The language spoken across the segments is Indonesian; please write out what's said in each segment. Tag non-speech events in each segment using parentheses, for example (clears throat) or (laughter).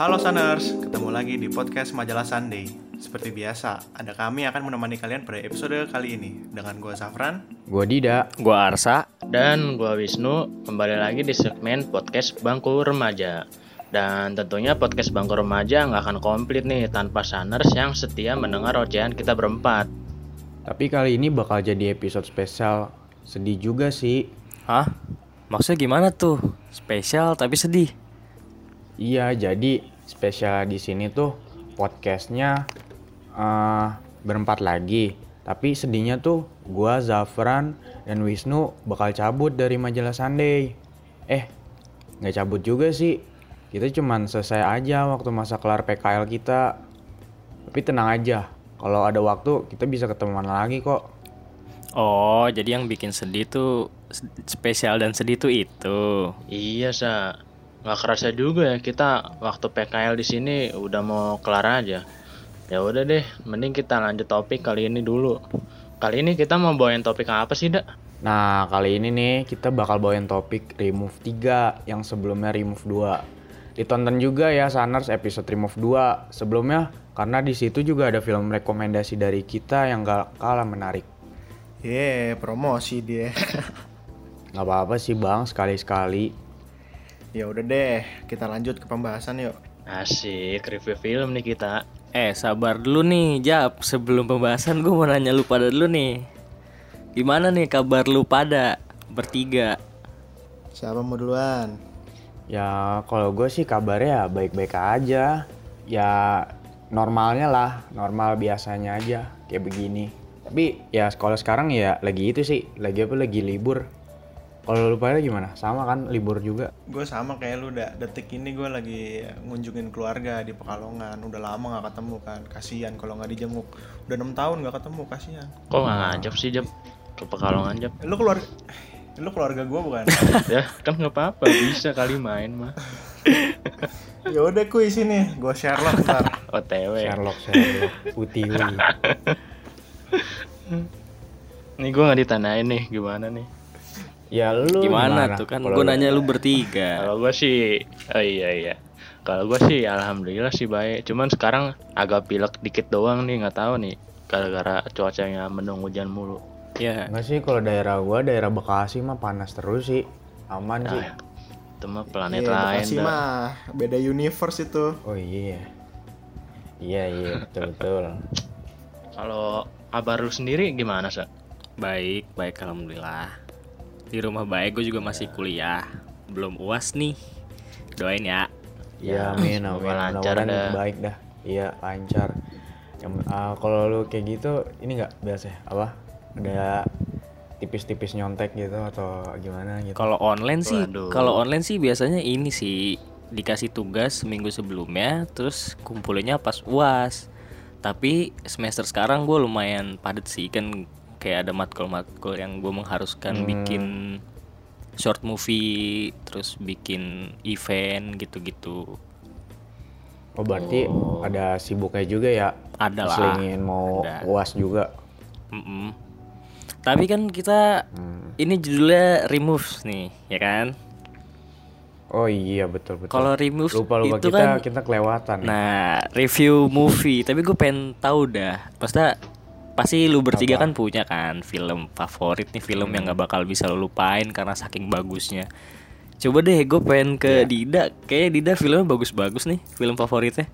Halo Sunners, ketemu lagi di podcast Majalah Sunday. Seperti biasa, ada kami akan menemani kalian pada episode kali ini dengan gue Safran. Gua Dida. Gua Arsa. Dan gua Wisnu kembali lagi di segmen podcast Bangku Remaja. Dan tentunya podcast Bangku Remaja nggak akan komplit nih tanpa Saners yang setia mendengar ocehan kita berempat. Tapi kali ini bakal jadi episode spesial. Sedih juga sih. Hah? Maksudnya gimana tuh? Spesial tapi sedih. Iya, jadi spesial di sini tuh podcastnya eh berempat lagi. Tapi sedihnya tuh gua, Zafran, dan Wisnu bakal cabut dari majalah Sunday. Eh, nggak cabut juga sih. Kita cuman selesai aja waktu masa kelar PKL kita. Tapi tenang aja, kalau ada waktu kita bisa ketemuan lagi kok. Oh, jadi yang bikin sedih tuh spesial dan sedih tuh itu. Iya sa, nggak kerasa juga ya kita waktu PKL di sini udah mau kelar aja. Ya udah deh, mending kita lanjut topik kali ini dulu. Kali ini kita mau bawain topik apa sih, Dak? Nah, kali ini nih kita bakal bawain topik Remove 3 yang sebelumnya Remove 2. Ditonton juga ya Saners episode Remove 2 sebelumnya karena di situ juga ada film rekomendasi dari kita yang gak kalah menarik. Yeay, promosi dia. (laughs) Gak apa-apa sih bang, sekali-sekali. Ya udah deh, kita lanjut ke pembahasan yuk. Asik, review film nih kita. Eh, sabar dulu nih, Jap. Sebelum pembahasan gue mau nanya lu pada dulu nih. Gimana nih kabar lu pada bertiga? Siapa mau duluan? Ya kalau gue sih kabarnya baik-baik aja. Ya normalnya lah, normal biasanya aja kayak begini. Tapi ya sekolah sekarang ya lagi itu sih, lagi apa lagi libur. Kalau lu pada gimana? Sama kan libur juga? Gue sama kayak lu dah. Detik ini gue lagi ngunjungin keluarga di Pekalongan. Udah lama nggak ketemu kan. Kasian kalau nggak dijenguk. Udah enam tahun nggak ketemu, kasian. Kok nggak ngajak sih, Jap? Ke Pekalongan, Jap? Lu keluarga, lu keluarga gue bukan? (laughs) ya, kan nggak apa-apa, bisa kali main mah. (laughs) ya udah kuis ini, gue Sherlock ntar. (laughs) OTW. Sherlock, Sherlock, Putih Wi. Nih gue nggak ditanyain nih, gimana nih? Ya lu Gimana, tuh kan gue lu- nanya lu bertiga. Kalau gue sih, oh iya iya. Kalau gue sih alhamdulillah sih baik. Cuman sekarang agak pilek dikit doang nih, nggak tahu nih. Gara-gara cuacanya mendung hujan mulu. Ya, Enggak sih kalau daerah gua daerah Bekasi mah panas terus sih. Aman sih. Nah, itu mah planet Iya, lain. Bekasi dah. mah beda universe itu. Oh iya. Iya iya betul betul. Kalau kabar lu sendiri gimana sih? baik, baik alhamdulillah. Di rumah baik gue juga masih kuliah. Belum UAS nih. Doain ya. Iya amin amin. semoga lancar dah. baik dah. Iya lancar. Yang ah, kalau lu kayak gitu ini nggak biasa ya? apa? Ada tipis-tipis nyontek gitu atau gimana gitu? Kalau online sih, kalau online sih biasanya ini sih dikasih tugas seminggu sebelumnya, terus kumpulinnya pas uas. Tapi semester sekarang gue lumayan padat sih kan kayak ada matkul-matkul yang gue mengharuskan bikin short movie, terus bikin event gitu-gitu. Oh berarti ada sibuknya juga ya? Ada lah. Selingin mau Ada. uas juga. Mm-mm. Tapi kan kita ini judulnya remove nih, ya kan? Oh iya betul betul. Kalau remove lupa lupa itu kita kan kita kelewatan. ya. Nah, review movie, tapi gue pengen tahu dah. Maksudnya pasti lu bertiga kan punya kan film favorit nih film yang gak bakal bisa lu lupain karena saking bagusnya. Coba deh gue pengen ke Dida, kayaknya Dida filmnya bagus-bagus nih, film favoritnya.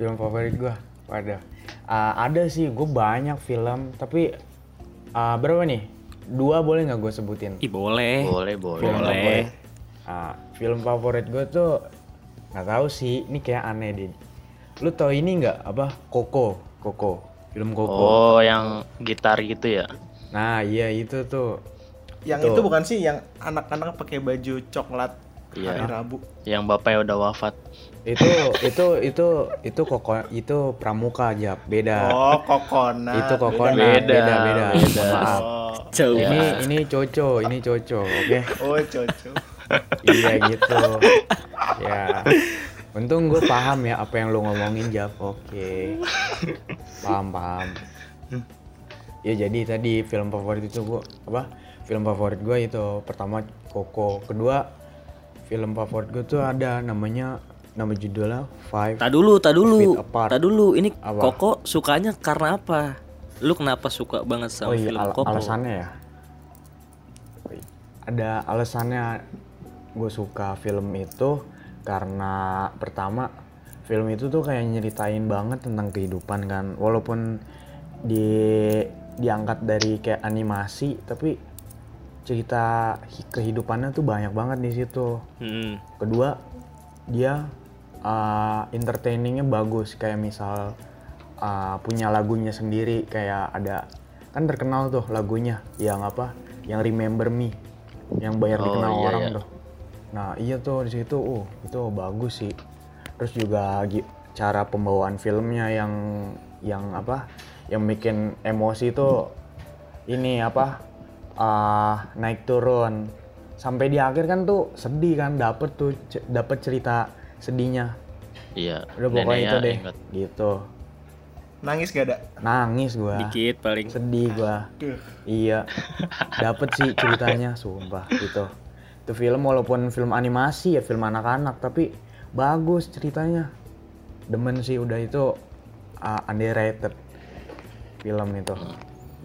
Film favorit gua Waduh Ah, Ada sih gue banyak film Tapi ah, Berapa nih? Dua boleh nggak gue sebutin? Ih boleh. Boleh, boleh. Boleh. Ah, film favorit gue tuh nggak tahu sih Ini kayak aneh deh Lu tau ini nggak? Apa? Koko Koko Film Koko Oh, yang gitar gitu ya? Nah iya itu tuh Yang itu bukan sih yang anak-anak pakai baju coklat Iya. hari Rabu. Yang bapaknya udah wafat. itu (laughs) itu itu itu koko itu pramuka aja beda Oh, kokona. itu kokona Beda, beda beda, beda. Maaf Oh, Coba. ini ini coco ini coco oke oh cocok. iya gitu ya (laughs) untung gue paham ya apa yang lu ngomongin Jap oke paham paham ya jadi tadi film favorit itu gua apa film favorit gue itu pertama Koko kedua film favorit gue tuh ada namanya nama judulnya Five. Tak dulu, tak dulu, tak dulu. Ini Apa? Koko sukanya karena apa? Lu kenapa suka banget sama Oh iya, film al- Koko? alasannya ya. Ada alasannya gue suka film itu karena pertama film itu tuh kayak nyeritain banget tentang kehidupan kan. Walaupun di diangkat dari kayak animasi tapi cerita hi- kehidupannya tuh banyak banget di situ. Hmm. Kedua, dia uh, entertainingnya bagus kayak misal uh, punya lagunya sendiri kayak ada kan terkenal tuh lagunya yang apa? Yang Remember Me yang banyak Oh, dikenal iya, orang iya. tuh. Nah iya tuh di situ, uh itu bagus sih. Terus juga cara pembawaan filmnya yang yang apa? Yang bikin emosi tuh ini apa? ah naik turun sampai di akhir kan tuh sedih kan dapet tuh dapet cerita sedihnya Iya. udah pokoknya neneknya itu deh inget. gitu Nangis gak ada? nangis gua Dikit paling. sedih gua Duh. iya dapet sih ceritanya sumpah gitu itu film walaupun film animasi ya film anak-anak tapi bagus ceritanya demen sih udah itu uh, underrated film itu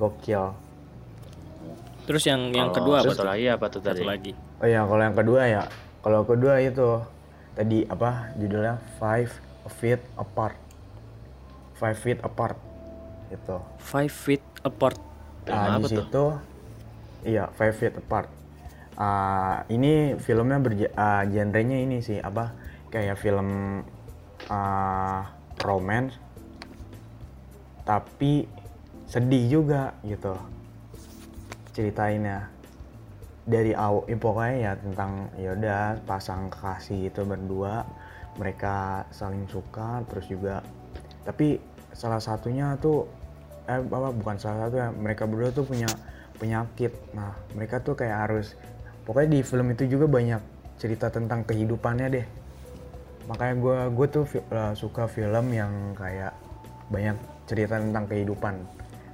gokil Terus yang yang kedua apa tuh? lagi apa tuh tadi? Satu lagi. Oh ya, kalau yang kedua ya, kalau kedua itu tadi apa judulnya Five Feet Apart. Five Feet Apart itu. Five Feet Apart. Nah, apa di tuh? situ iya Five Feet Apart. Ah, ini filmnya berja ah, genrenya ini sih apa kayak film ah, romance tapi sedih juga gitu ceritainnya. Dari awal ya pokoknya ya tentang ya udah pasang kekasih itu berdua mereka saling suka terus juga tapi salah satunya tuh eh apa bukan salah satu ya mereka berdua tuh punya penyakit. Nah mereka tuh kayak harus pokoknya di film itu juga banyak cerita tentang kehidupannya deh. Makanya gue gue tuh fi- eh, suka film yang kayak banyak cerita tentang kehidupan.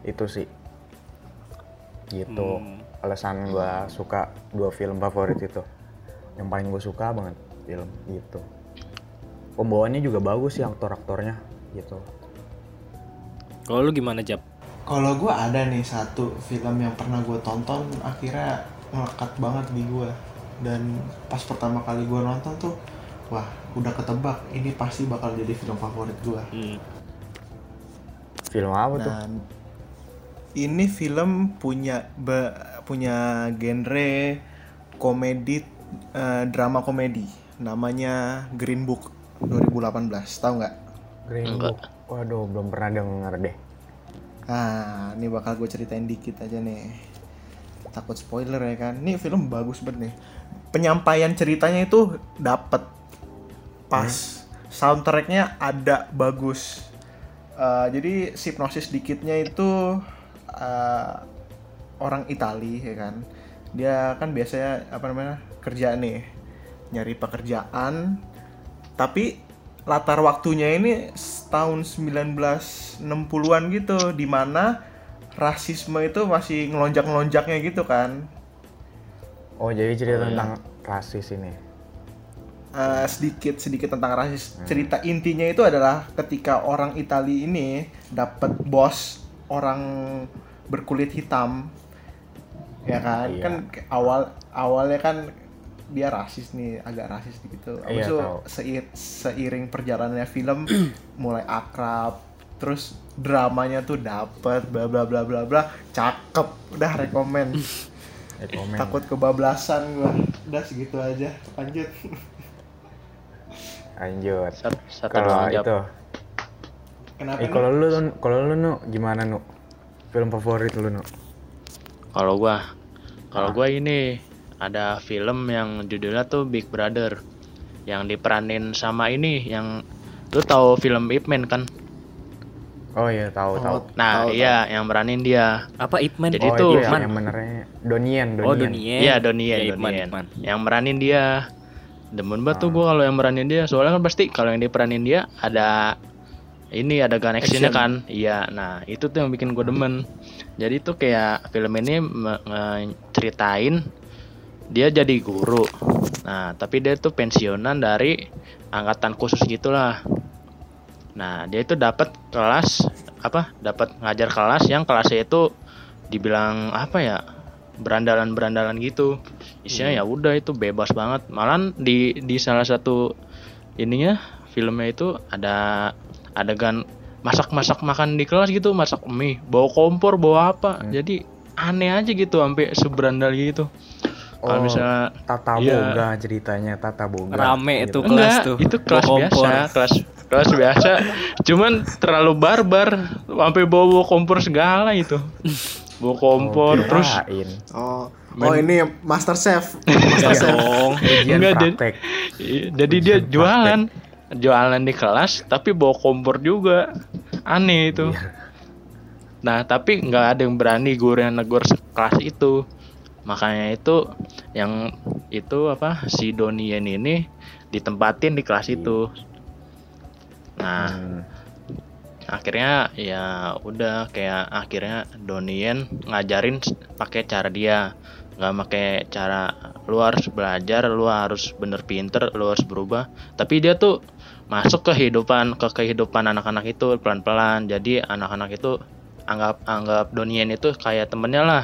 Itu sih. Gitu. Alasan gue suka dua film favorit itu. Yang paling gue suka banget film gitu pembawaannya juga bagus sih aktor-aktornya gitu. Kalau lu gimana Jap? Kalau gue ada nih satu film yang pernah gue tonton akhirnya melekat banget di gue dan pas pertama kali gue nonton tuh wah udah ketebak ini pasti bakal jadi film favorit gue. Hmm. film apa tuh Dan ini film punya be- punya genre komedi eh, drama komedi namanya Green Book 2018 tahu nggak? Green Enggak. Book waduh belum pernah denger deh Nah, ini bakal gue ceritain dikit aja nih. Takut spoiler ya kan. Ini film bagus banget nih. Penyampaian ceritanya itu dapet pas. Soundtracknya ada bagus. Eh, jadi hipnosis dikitnya itu eh, orang Itali ya kan. Dia kan biasanya apa namanya kerja nih, nyari pekerjaan. Tapi latar waktunya ini tahun 1960-an gitu di mana rasisme itu masih ngelonjak-ngelonjaknya gitu kan. oh jadi cerita iya. tentang rasis ini Eh, sedikit sedikit tentang rasis. Cerita intinya itu adalah ketika orang Itali ini dapat bos orang berkulit hitam. Ya kan? Iya. Kan awal awalnya kan dia rasis nih, agak rasis gitu. Habis Iya, itu seiring perjalanannya film (clears throat) mulai akrab, terus dramanya tuh dapet bla bla bla bla bla, cakep, udah rekomen. (laughs) Rekomen. Takut kebablasan gua. Udah segitu aja. Lanjut. (laughs) lanjut Satu, satu kalau itu Kenapa eh kalau lu kalau lu nu gimana nu film favorit lu nu Kalau gua, kalau gua ini ada film yang judulnya tuh Big Brother yang diperanin sama ini yang lu tahu film Ip Man kan? Oh iya tahu tahu Nah, Tahu, iya yang beranin dia. Apa Ip Man? Jadi oh itu Man. yang, benernya Donien Donien Oh Donnie. Iya, Donnie, Ya, Ip Man, Donnie. Ip Man. Yang meranin dia. Demen banget tuh Ah. gua kalau yang meranin dia. Soalnya kan pasti kalau yang diperanin dia ada ini ada gun actionnya kan. Iya, nah itu tuh yang bikin gue demen. Jadi tuh kayak film ini ceritain dia jadi guru. Nah, tapi dia tuh pensiunan dari angkatan khusus gitulah. Nah, dia itu dapat kelas apa? Dapat ngajar kelas yang kelasnya itu dibilang apa ya? Berandalan-berandalan gitu. Isinya ya udah itu bebas banget. Malah di di salah satu ininya filmnya itu ada adegan masak-masak makan di kelas gitu, masak mie, bawa kompor, bawa apa. Jadi aneh aja gitu sampai seberandal gitu. Kalau Oh, misalnya Tata Iya. boga ceritanya Tata boga. Rame gitu. itu kelas Enggak, tuh. itu kelas Bawa biasa, kompor. kelas kelas biasa. Cuman terlalu barbar, sampai bawa, bawa kompor segala itu. Bawa kompor Oh, terus. Oh, oh ini Master Chef. (laughs) Master Chef. dong. Enggak, praktek. Iya, jadi dia jualan, jualan di kelas tapi bawa kompor juga. Aneh itu. Nah, tapi nggak ada yang berani guru yang negur kelas itu. Makanya itu yang itu apa si Donien ini ditempatin di kelas itu. Nah, Hmm. akhirnya ya udah kayak akhirnya Donien ngajarin pakai cara dia nggak pakai cara lu harus belajar lu harus bener pinter lu harus berubah tapi dia tuh masuk ke kehidupan ke kehidupan anak-anak itu pelan-pelan jadi anak-anak itu anggap anggap Donien itu kayak temennya lah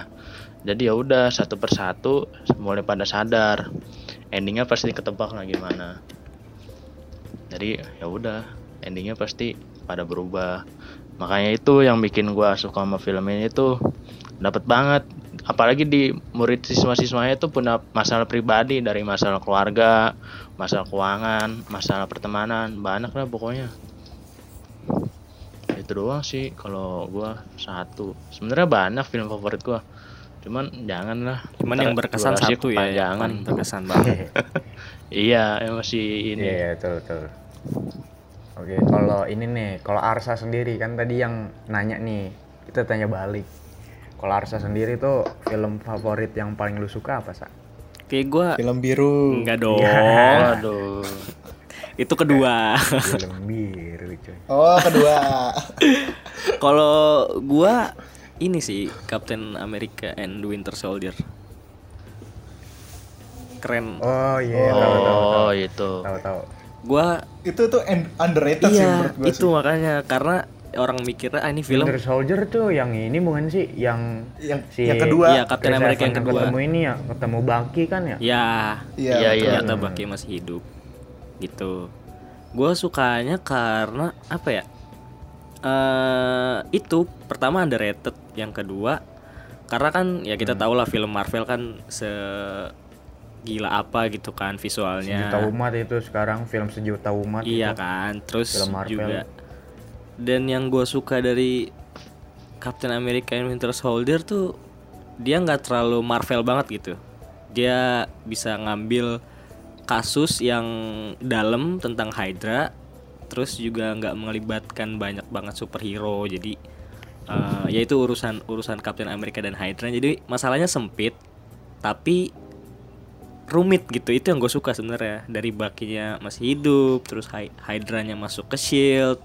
jadi ya udah satu persatu mulai pada sadar. Endingnya pasti ketebak lah gimana. Jadi ya udah endingnya pasti pada berubah. Makanya itu yang bikin gua suka sama film ini tuh dapat banget. Apalagi di murid siswa-siswanya itu punya masalah pribadi dari masalah keluarga masalah keuangan masalah pertemanan banyak lah pokoknya. Itu doang sih kalau gua satu. Sebenarnya banyak film favorit gua cuman jangan lah Cuman Ntar yang berkesan satu ya, paling berkesan banget. (laughs) iya yang masih ini Iya, iya, betul, betul. Oke, kalau ini nih, kalau Arsa sendiri kan tadi yang nanya nih, kita tanya balik. Kalau Arsa sendiri tuh film favorit yang paling lu suka apa, Sa? Kayak gua Film biru. enggak dong. Waduh. Itu kedua. Film biru, coy. Oh, kedua. (laughs) Kalau gua ini sih Captain America and the Winter Soldier. Keren. Oh iya, tahu tahu tahu. Oh itu. Tahu tahu. Gua itu tuh underrated sih iya menurut gue. itu makanya karena orang mikirnya ah ini film Winter Soldier tuh yang ini bukan sih yang Yang si yang kedua. Iya, Captain Chris America yang kedua. ketemu ini ya, ketemu Bucky kan ya? ya Iya. Iya, betul. iya. ternyata Bucky masih hidup gitu gue sukanya karena apa ya eh itu pertama underrated yang kedua karena kan ya kita tahu lah film Marvel kan se gila apa gitu kan visualnya Sejuta umat itu sekarang film sejuta umat iya itu. kan terus Film Marvel. juga dan yang gue suka dari Captain America and Winter Soldier tuh dia nggak terlalu Marvel banget gitu dia bisa ngambil kasus yang dalam tentang Hydra terus juga nggak melibatkan banyak banget superhero jadi eh, ya itu urusan urusan Captain America dan Hydra. Jadi masalahnya sempit tapi rumit gitu. Itu yang gue suka sebenarnya dari bakinya masih hidup terus Hy- Hydranya masuk ke shield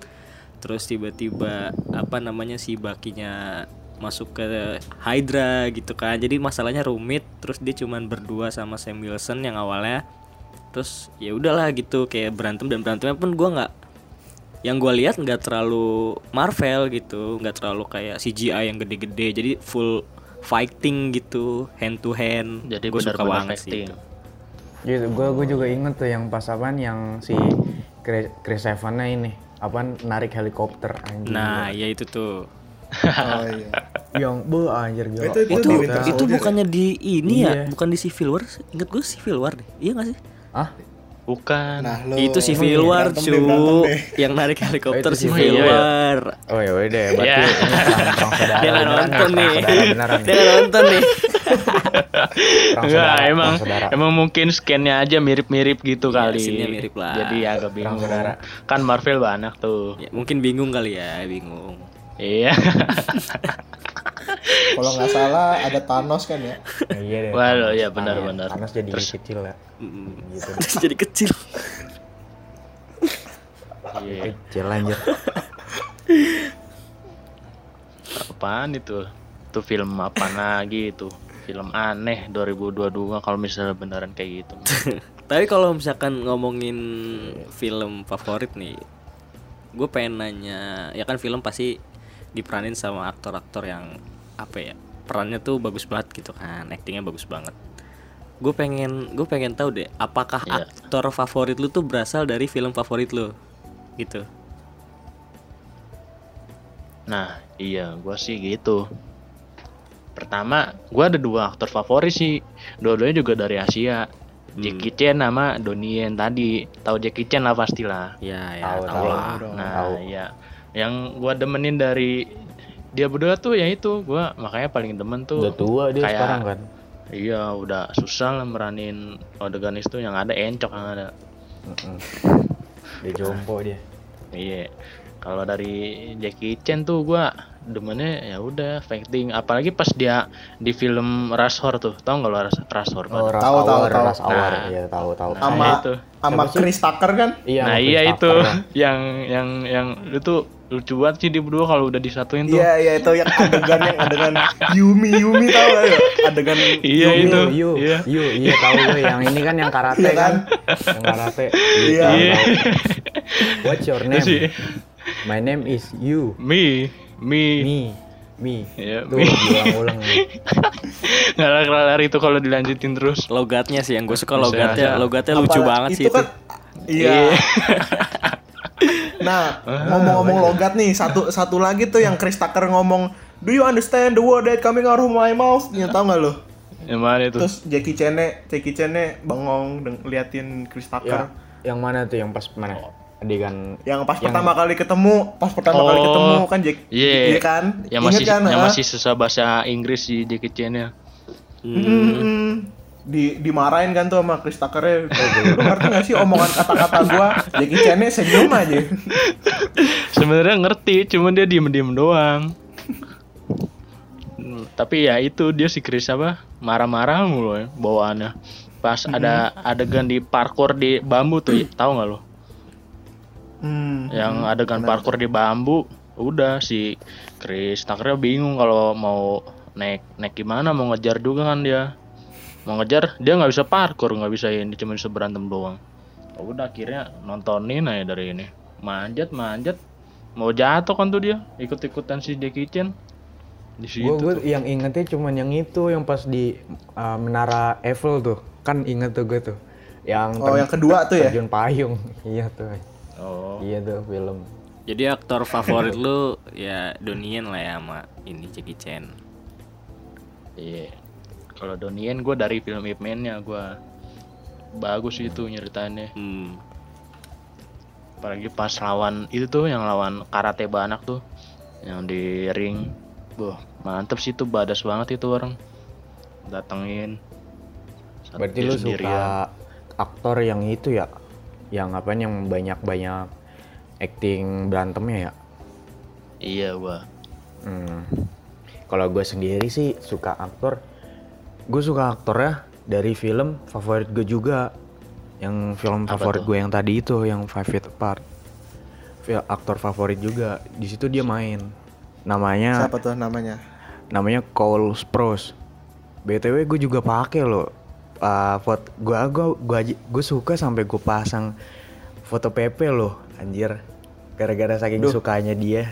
terus tiba-tiba apa namanya si bakinya masuk ke Hydra gitu kan. Jadi masalahnya rumit terus dia cuman berdua sama Sam Wilson yang awalnya. Terus ya udahlah gitu kayak berantem dan berantemnya pun gua nggak yang gue lihat nggak terlalu Marvel gitu nggak terlalu kayak CGI yang gede-gede jadi full fighting gitu hand to hand Jadi gue suka banget sih itu. Gitu, gue gue juga inget tuh yang pas apaan yang si Chris, Chris Evans ini apa narik helikopter anjing. nah ya itu tuh Oh iya. yang bu anjir gila. Itu- itu itu itu Soldier bukannya di ini Iya. ya bukan di Civil War inget gue Civil War deh iya gak sih Ah, Bukan. Nah, lo itu Civil War berantem cu yang narik helikopter Oh, Civil War. War oh ya udah ya, berarti Iya. (laughs) perang saudara (laughs) dia nggak nonton nih, dia nggak nonton nih Enggak, emang emang mungkin scan-nya aja mirip-mirip gitu Iya, kali. mirip lah. Jadi agak bingung. Saudara. Kan Marvel banyak tuh. ya, mungkin bingung kali ya bingung Iya. (laughs) (laughs) Kalau nggak salah ada Thanos kan ya. iya deh Waduh, Thanos. iya, benar-benar. Thanos jadi Terus- kecil ya Mm. gitu (laughs) Terus jadi kecil Iya. kecil anjir Apaan itu? Itu film apa lagi itu? film aneh 2022 kalau misalnya beneran kayak gitu. (laughs) Tapi kalau misalkan ngomongin film favorit nih, gue pengen nanya, ya kan film pasti diperanin sama aktor-aktor yang apa ya, perannya tuh bagus banget gitu kan, actingnya bagus banget. Gue pengen, gue pengen tahu deh, apakah Iya. aktor favorit lu tuh berasal dari film favorit lu, gitu. Nah, iya, gua sih gitu. Pertama, gua ada dua aktor favorit sih. Dua-duanya juga dari Asia. Jackie Chan sama Donnie Yen tadi. Tahu Jackie Chan lah pastilah. Ya, ya, Tahu, lah. Nah, Tahu. iya. Yang gua demenin dari dia berdua tuh ya itu, gua makanya paling demen tuh. Udah tua dia kayak- sekarang kan. Iya, udah susah lah meranin adegan itu yang ada encok yang ada. Mm-mm. Dia jompo dia. Iya. Kalau dari Jackie Chan tuh gua demennya ya udah fighting apalagi pas dia di film Rush Hour tuh. Tahu nggak lo Rush, Rush Hour? Oh? Rush Tahu, tahu, tahu. Rush Hour. Nah. Iya, tahu, tahu. Nah, Sama itu. sama? Chris Tucker kan? Iya, nah iya Chris itu kan. (laughs) yang yang yang itu lucu banget sih dia berdua kalau udah disatuin tuh. Iya iya itu yang adegan yang adegan Yumi Yumi tahu gak ya? Adegan Iya, Yumi. itu. Yu, Iya. Yu, iya tahu gue yang ini kan yang karate Iya kan. kan? yang karate. Iya. Iya. tahu. (laughs) What's your name? My name is you. Mi, mi, Me. Me. Iya, Tuh, me. diulang-ulang. (laughs) nggak kelar itu kalau dilanjutin terus. Logatnya sih yang gue suka logatnya, logatnya lucu banget sih itu itu. kan iya (laughs) nah ngomong-ngomong logat nih satu satu lagi tuh yang Chris Tucker ngomong do you understand the word that coming out of my mouth ya tau gak lo Yang mana itu? terus Jackie Chan Jackie Chan bengong liatin Chris Ya, Tucker yang mana tuh yang pas mana? Adegan yang pas Yang- pertama kali ketemu pas pertama kali Oh, ketemu kan Jack Iya, iya kan Yang Ingat masih kan yang ah? masih susah bahasa Inggris si Jackie Chan ya. Mm-mm. Di dimarahin kan tuh sama Chris Tucker lu ngerti gak sih omongan kata-kata gua Jackie Chan senyum aja Sebenarnya ngerti, cuman dia diem-diem doang. Hmm, Tapi ya itu dia si Chris apa marah-marah mulu ya bawaannya. Pas ada adegan di parkour di bambu tuh, tahu nggak lo? hmm. Yang adegan parkour di bambu, udah si Chris Tucker bingung kalau mau naik naik gimana mau ngejar juga kan dia. Mau ngejar dia nggak bisa parkour, nggak bisa ini cuma bisa berantem doang. Ya Udah akhirnya nontonin aja dari ini. Manjat manjat mau jatuh kan tuh dia ikut-ikutan si Jackie Chan di situ. Gue yang ingetnya cuman yang itu yang pas di uh, menara Eiffel tuh kan inget tuh gue tuh yang oh yang kedua tuh ya terjun payung (laughs) iya tuh Oh, iya tuh film Jadi aktor favorit lu ya Donnie Yen lah ya sama ini Jackie Chan. iya. Kalau Donnie gue dari film Ip Man-nya gue bagus itu nyeritannya. Hmm. apalagi pas lawan itu tuh yang lawan karate banak tuh yang di ring Boh, mantep sih tuh badas banget itu orang datengin berarti lu sendirian. suka aktor yang itu ya yang apa yang banyak banyak acting berantemnya ya iya gua Hmm. Kalau gue sendiri sih suka aktor, gue suka aktornya dari film favorit gue juga, yang film Apa favorit tuh? gue yang tadi itu, yang Five Feet Apart. Fil- Aktor favorit juga, di situ dia main. Namanya, siapa tuh namanya namanya Cole Sprouse. btw gue juga pakai loh. Uh, foto gue gua gua aja- gue suka sampai gue pasang foto Pepe loh, anjir. Gara-gara saking sukanya dia.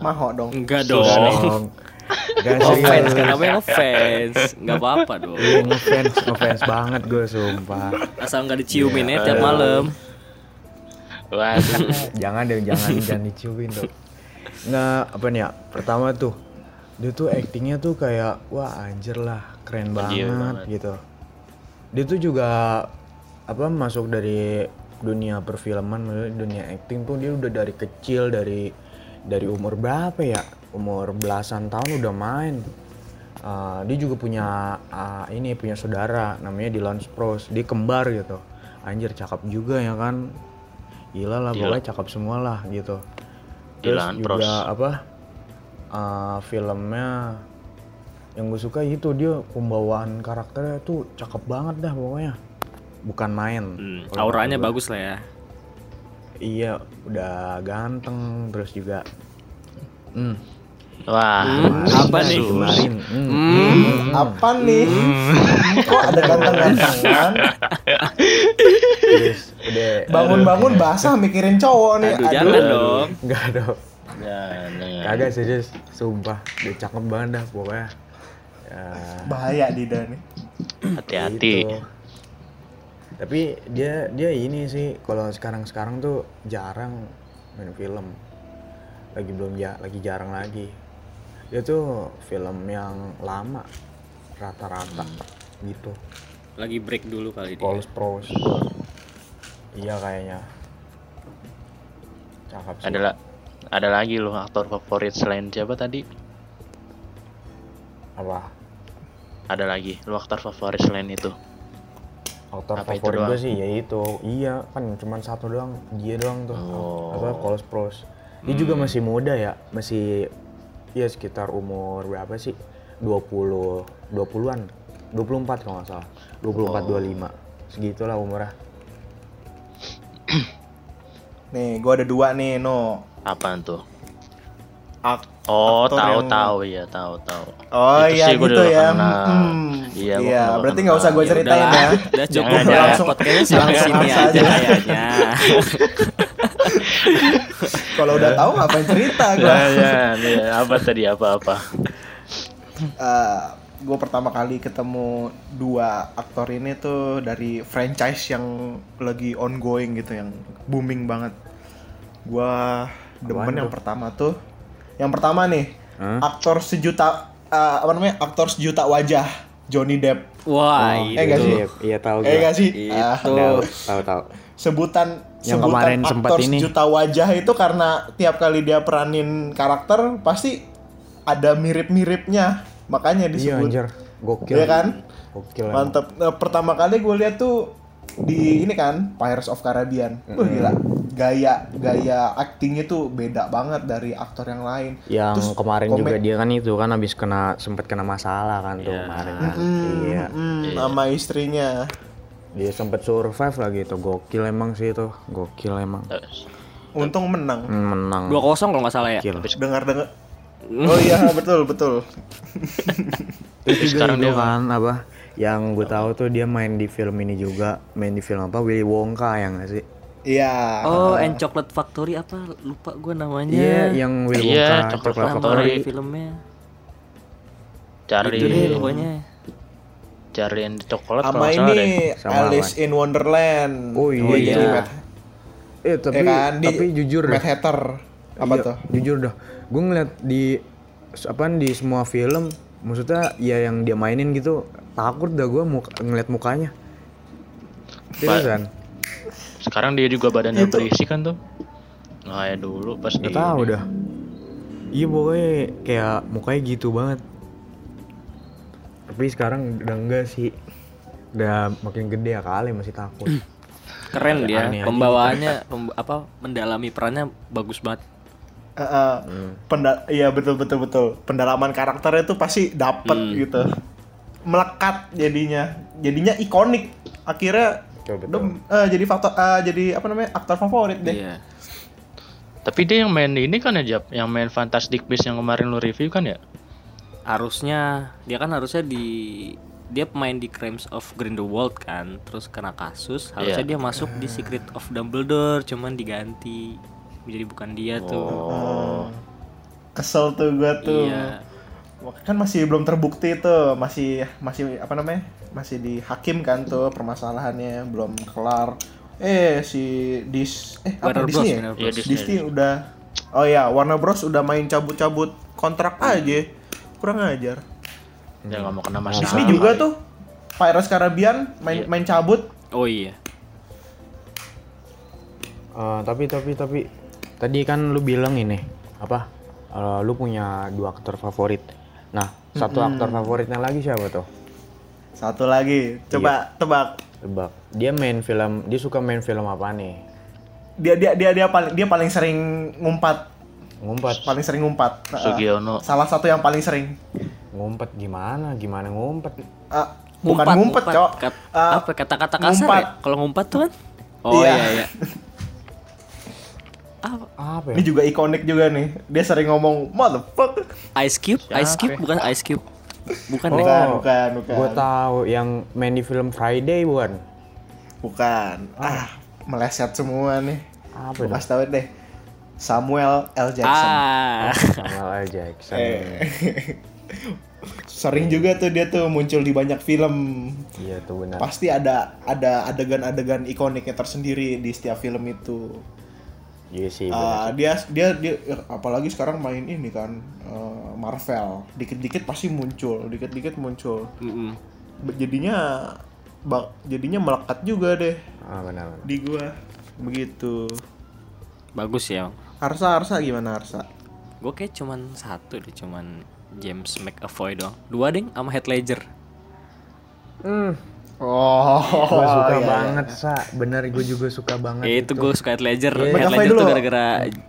maho dong Enggak Dong. Dong. Gak Ngefans kan namanya ngefans. Enggak apa-apa dong. Iya ngefans, ngefans banget gue sumpah. Asal nggak diciumin ya tiap malam. Waduh. (laughs) jangan deh, jangan (laughs) jangan diciumin tuh. Nggak apa nih ya? Pertama tuh dia tuh actingnya tuh kayak wah anjir lah keren banget, banget. gitu. Dia tuh juga apa masuk dari dunia perfilman, dunia acting tuh dia udah dari kecil dari dari umur berapa ya? Umur belasan tahun udah main. Uh, dia juga punya uh, ini punya saudara namanya Dylan Sprouse. Dia kembar gitu. Anjir cakep juga ya kan. Gila lah pokoknya cakep semua lah gitu. Terus Dylan juga Sprouse. apa? uh, filmnya yang gue suka itu dia pembawaan karakternya tuh cakep banget dah pokoknya. Bukan main. Hmm, auranya bagus lah ya. Iya, udah ganteng terus juga. Hmm. Wah, apa nih? Kemarin. Hmm. Hmm. Apa nih? Kok ada ganteng-gantengan? Bangun-bangun basah mikirin cowok nih. Aduh, jangan dong. enggak dong. Kagak serius, sumpah. Dia cakep banget dah pokoknya. Ya, Bahaya Dida nih. Hati-hati. gitu. Tapi dia dia ini sih kalau sekarang-sekarang tuh jarang main film. Lagi belum ya, lagi jarang lagi. Dia tuh film yang lama rata-rata gitu. Lagi break dulu kali dia. Polos pros. Iya kayaknya. Cakep sih. Ada la- ada lagi loh aktor favorit selain siapa tadi? Apa? Ada lagi. Lu aktor favorit selain itu? Aktor Apa itu favorit gue sih ya itu. Iya, kan cuman satu doang. Dia doang tuh. Oh. Apa Polos pros. Dia juga masih muda ya, masih ya sekitar umur berapa sih? 20 20-an. 24 kalau nggak salah. 24 25. Segitulah umurnya. (clears throat) Nih, gua ada dua nih, No. Apaan tuh? Ak- Oh, tahu yang- tahu ya, tahu tahu. Oh Itu iya sih gitu ya. Hmm. Iya, Iya, berarti nggak usah gue Ya ceritain ya. Udah cukup Jangan, ya. Langsung- Podcastnya langsung sini langsung aja aja. kayaknya. (laughs) Kalau udah tahu ngapain cerita gue. Ya, ya, ya. apa tadi apa-apa? gue pertama kali ketemu dua aktor ini tuh dari franchise yang lagi ongoing gitu yang booming banget. Gua demen Apaan yang tuh? pertama tuh. Yang pertama nih, Hah? aktor sejuta eh, apa namanya? Aktor sejuta wajah Johnny Depp. Wah, Oh, itu. eh, nggak sih? Iya, Iya tahu Eh gue. gak sih? Itu. Ah, Tahu, tahu tahu. sebutan Yang sebutan kemarin sempat aktor ini. sejuta wajah itu karena tiap kali dia peranin karakter pasti ada mirip-miripnya. Makanya Iya disebut. anjir, gokil. Iya kan? Gokil. Mantep. Nah, pertama kali gue lihat tuh di ini kan Pirates of Caribbean. Wah gila. Gaya gaya aktingnya tuh beda banget dari aktor yang lain. Yang Terus kemarin komen- juga dia kan itu kan habis kena sempet kena masalah kan tuh kemarin kan. Iya. Hmm, sama istrinya. Dia sempet survive lagi itu gokil emang sih itu. Gokil emang. Untung menang. Hmm, menang. Dua kosong kalau nggak salah ya. Gokil. Dengar-dengar. Oh iya betul betul. (laughs) Terus juga sekarang itu dia- kan apa? Yang gue tahu tuh dia main di film ini juga, main di film apa? Willy Wonka ya nggak sih? Iya. Oh, and Chocolate Factory apa? Lupa gue namanya. Iya, yang Willy Iya, Wonka, Chocolate Chocolate Nama Factory. Factory. filmnya. Cari Itu deh pokoknya. Cari yang di coklat kalau Sama nggak ini Sama Alice in Wonderland. Oh iya. Jadi iya. Mad- Eh tapi ya kan? Di tapi jujur Mad dah. Hatter. Apa Iya, tuh? Jujur dah. Gue ngeliat di apaan di semua film, maksudnya ya yang dia mainin gitu takut dah gue muka, ngeliat mukanya. Seriusan? Sekarang dia juga badannya berisi kan tuh. Nah, ya dulu pas di Gak tahu dah. Iya pokoknya kayak mukanya gitu banget. Tapi sekarang udah enggak sih. Udah makin gede ya kali masih takut. (clears throat) Keren dia. Aneh Pembawaannya pem- apa mendalami perannya bagus banget. Eh, eh, penda- iya betul betul betul. Pendalaman karakternya tuh pasti dapet Hmm. gitu. Melekat jadinya. Jadinya ikonik. Akhirnya Betul, betul. dem- eh, jadi faktor eh, jadi apa namanya? aktor favorit deh. Iya. Tapi dia yang main ini kan ya Jap, yang main Fantastic Beasts yang kemarin lu review kan ya? Harusnya dia kan harusnya di dia pemain di Crimes of Grindelwald kan, terus kena kasus, harusnya Iya. dia masuk di Secret of Dumbledore, cuman diganti jadi bukan dia tuh. Oh. Kesel tuh gua tuh. Iya. Kan masih belum terbukti tuh, masih masih apa namanya? Masih di hakim kan tuh permasalahannya belum kelar. Eh si Dis eh apa Warner Bros, Disney ya? Warner Iya, Bros. Disney. Disney udah Oh ya, Warner Bros udah main cabut-cabut kontrak aja. Kurang ajar. Dia nggak mau kena masalah. Disney juga tuh Pirates Caribbean main Iya. main cabut. Oh iya. Eh, tapi tapi tapi tadi kan lu bilang ini apa? Eh, lu punya dua aktor favorit. Nah, satu aktor favoritnya lagi siapa tuh? Satu lagi. Coba Iya. tebak. Tebak. Dia main film, dia suka main film apa nih? Dia dia dia dia paling dia paling sering ngumpat, Ngumpat. paling sering ngumpat. Nah, Sugiono. Salah satu yang paling sering. Ngumpet gimana? Gimana ngumpet? Ah, bukan ngumpet, Cok. Kat- Ah, apa kata-kata kasar ngumpat. ya? Kalau ngumpat tuh kan? Oh Iya. iya iya. (laughs) apa? Apa Ini ya? juga ikonik juga nih. Dia sering ngomong motherfucker. Ice Cube, Ice Siapa Cube ya? bukan Ice Cube. Bukan Oh. Bukan, bukan, bukan. Gue tahu yang main di film Friday bukan? Bukan. Ah, meleset semua nih. Apa kasih tau deh. Samuel L. Jackson. Ah. Samuel L. Jackson. Eh. Sering juga tuh dia tuh muncul di banyak film. Iya tuh benar. Pasti ada ada adegan-adegan ikoniknya tersendiri di setiap film itu. Iya sih. Ah, benar. dia dia dia apalagi sekarang main ini kan eh, Marvel. Dikit-dikit pasti muncul, dikit-dikit muncul. Mm-mm. Be- Jadinya bak jadinya melekat juga deh Ah benar. benar. di gua. Begitu. Bagus ya. Arsa Arsa gimana Arsa? Gue kayak cuman satu deh, cuman James McAvoy doang. Dua ding sama Heath Ledger. Hmm. Oh, Gue suka iya, iya. banget sa. Bener gue juga suka banget. Ya itu gue suka Heath Ledger. Iya. Heath McAvoy Ledger dulu. tuh gara-gara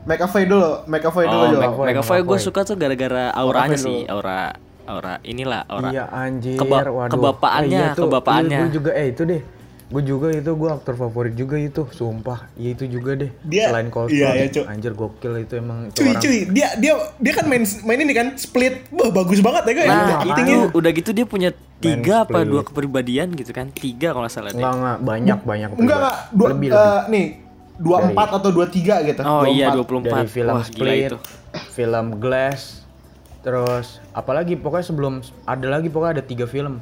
McAvoy dulu, McAvoy dulu Oh, Jo. Mac- McAvoy, McAvoy gue suka tuh gara-gara auranya McAvoy sih, dulu. aura aura inilah aura. Iya anjir. Keba- waduh. kebapaannya, Oh, tuh. kebapaannya. Iya, gue juga eh itu deh. Gue juga itu gue aktor favorit juga itu, sumpah. Iya itu juga deh. Dia- Selain Cold iya, iya, Cuk. anjir gokil itu emang itu Cuy, orang. cuy, dia dia dia kan main main ini kan split. Wah, bagus banget ya guys. Nah, actingnya. itu udah gitu dia punya tiga apa split. dua kepribadian gitu kan? Tiga kalau nggak salah deh. Enggak enggak banyak banyak. Enggak enggak dua lebih eh, lebih. nih 24 atau 23 gitu. Oh iya 24. 24. Dari film Wah, Split, itu. film Glass, terus apalagi pokoknya sebelum ada lagi pokoknya ada tiga film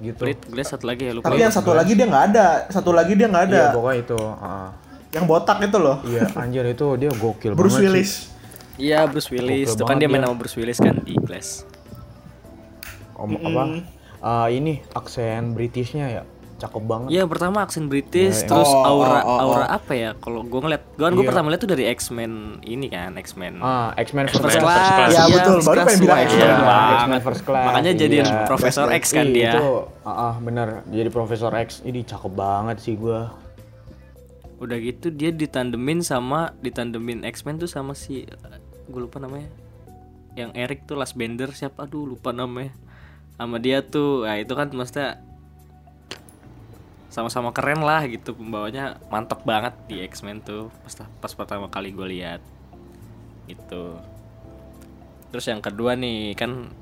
gitu. Split Glass satu lagi ya lupa. Tapi yang satu lagi dia nggak ada. Satu lagi dia nggak ada. Iya pokoknya itu. ah. Yang botak itu loh. Iya anjir itu dia gokil (laughs) Bruce banget sih. Willis. Iya Bruce Willis. Gokil Itu kan dia main sama Bruce Willis kan di Glass. Om, apa? Ah, ini aksen Britishnya ya cakep banget. Iya pertama aksen British, Ya, terus Oh, aura oh, oh, aura oh. apa ya? Kalau gue ngeliat, gue kan gue Iya. pertama lihat tuh dari X-Men ini kan X-Men. Ah, X-Men First First Class. Class. Ya, Iya, betul. Baru pengen bilang iya Iya, banget. X-Men First Class. Makanya jadiin Iya. Profesor X kan dia. Itu, ah, ah, bener. Jadi Profesor X ini cakep banget sih gua. Udah gitu dia ditandemin sama ditandemin X-Men tuh sama si gue lupa namanya. Yang Eric tuh Last Bender siapa? Aduh lupa namanya. Sama dia tuh, nah itu kan maksudnya sama-sama keren lah gitu pembawanya mantep banget di X-Men tuh pas pas pertama kali gue lihat gitu terus yang kedua nih kan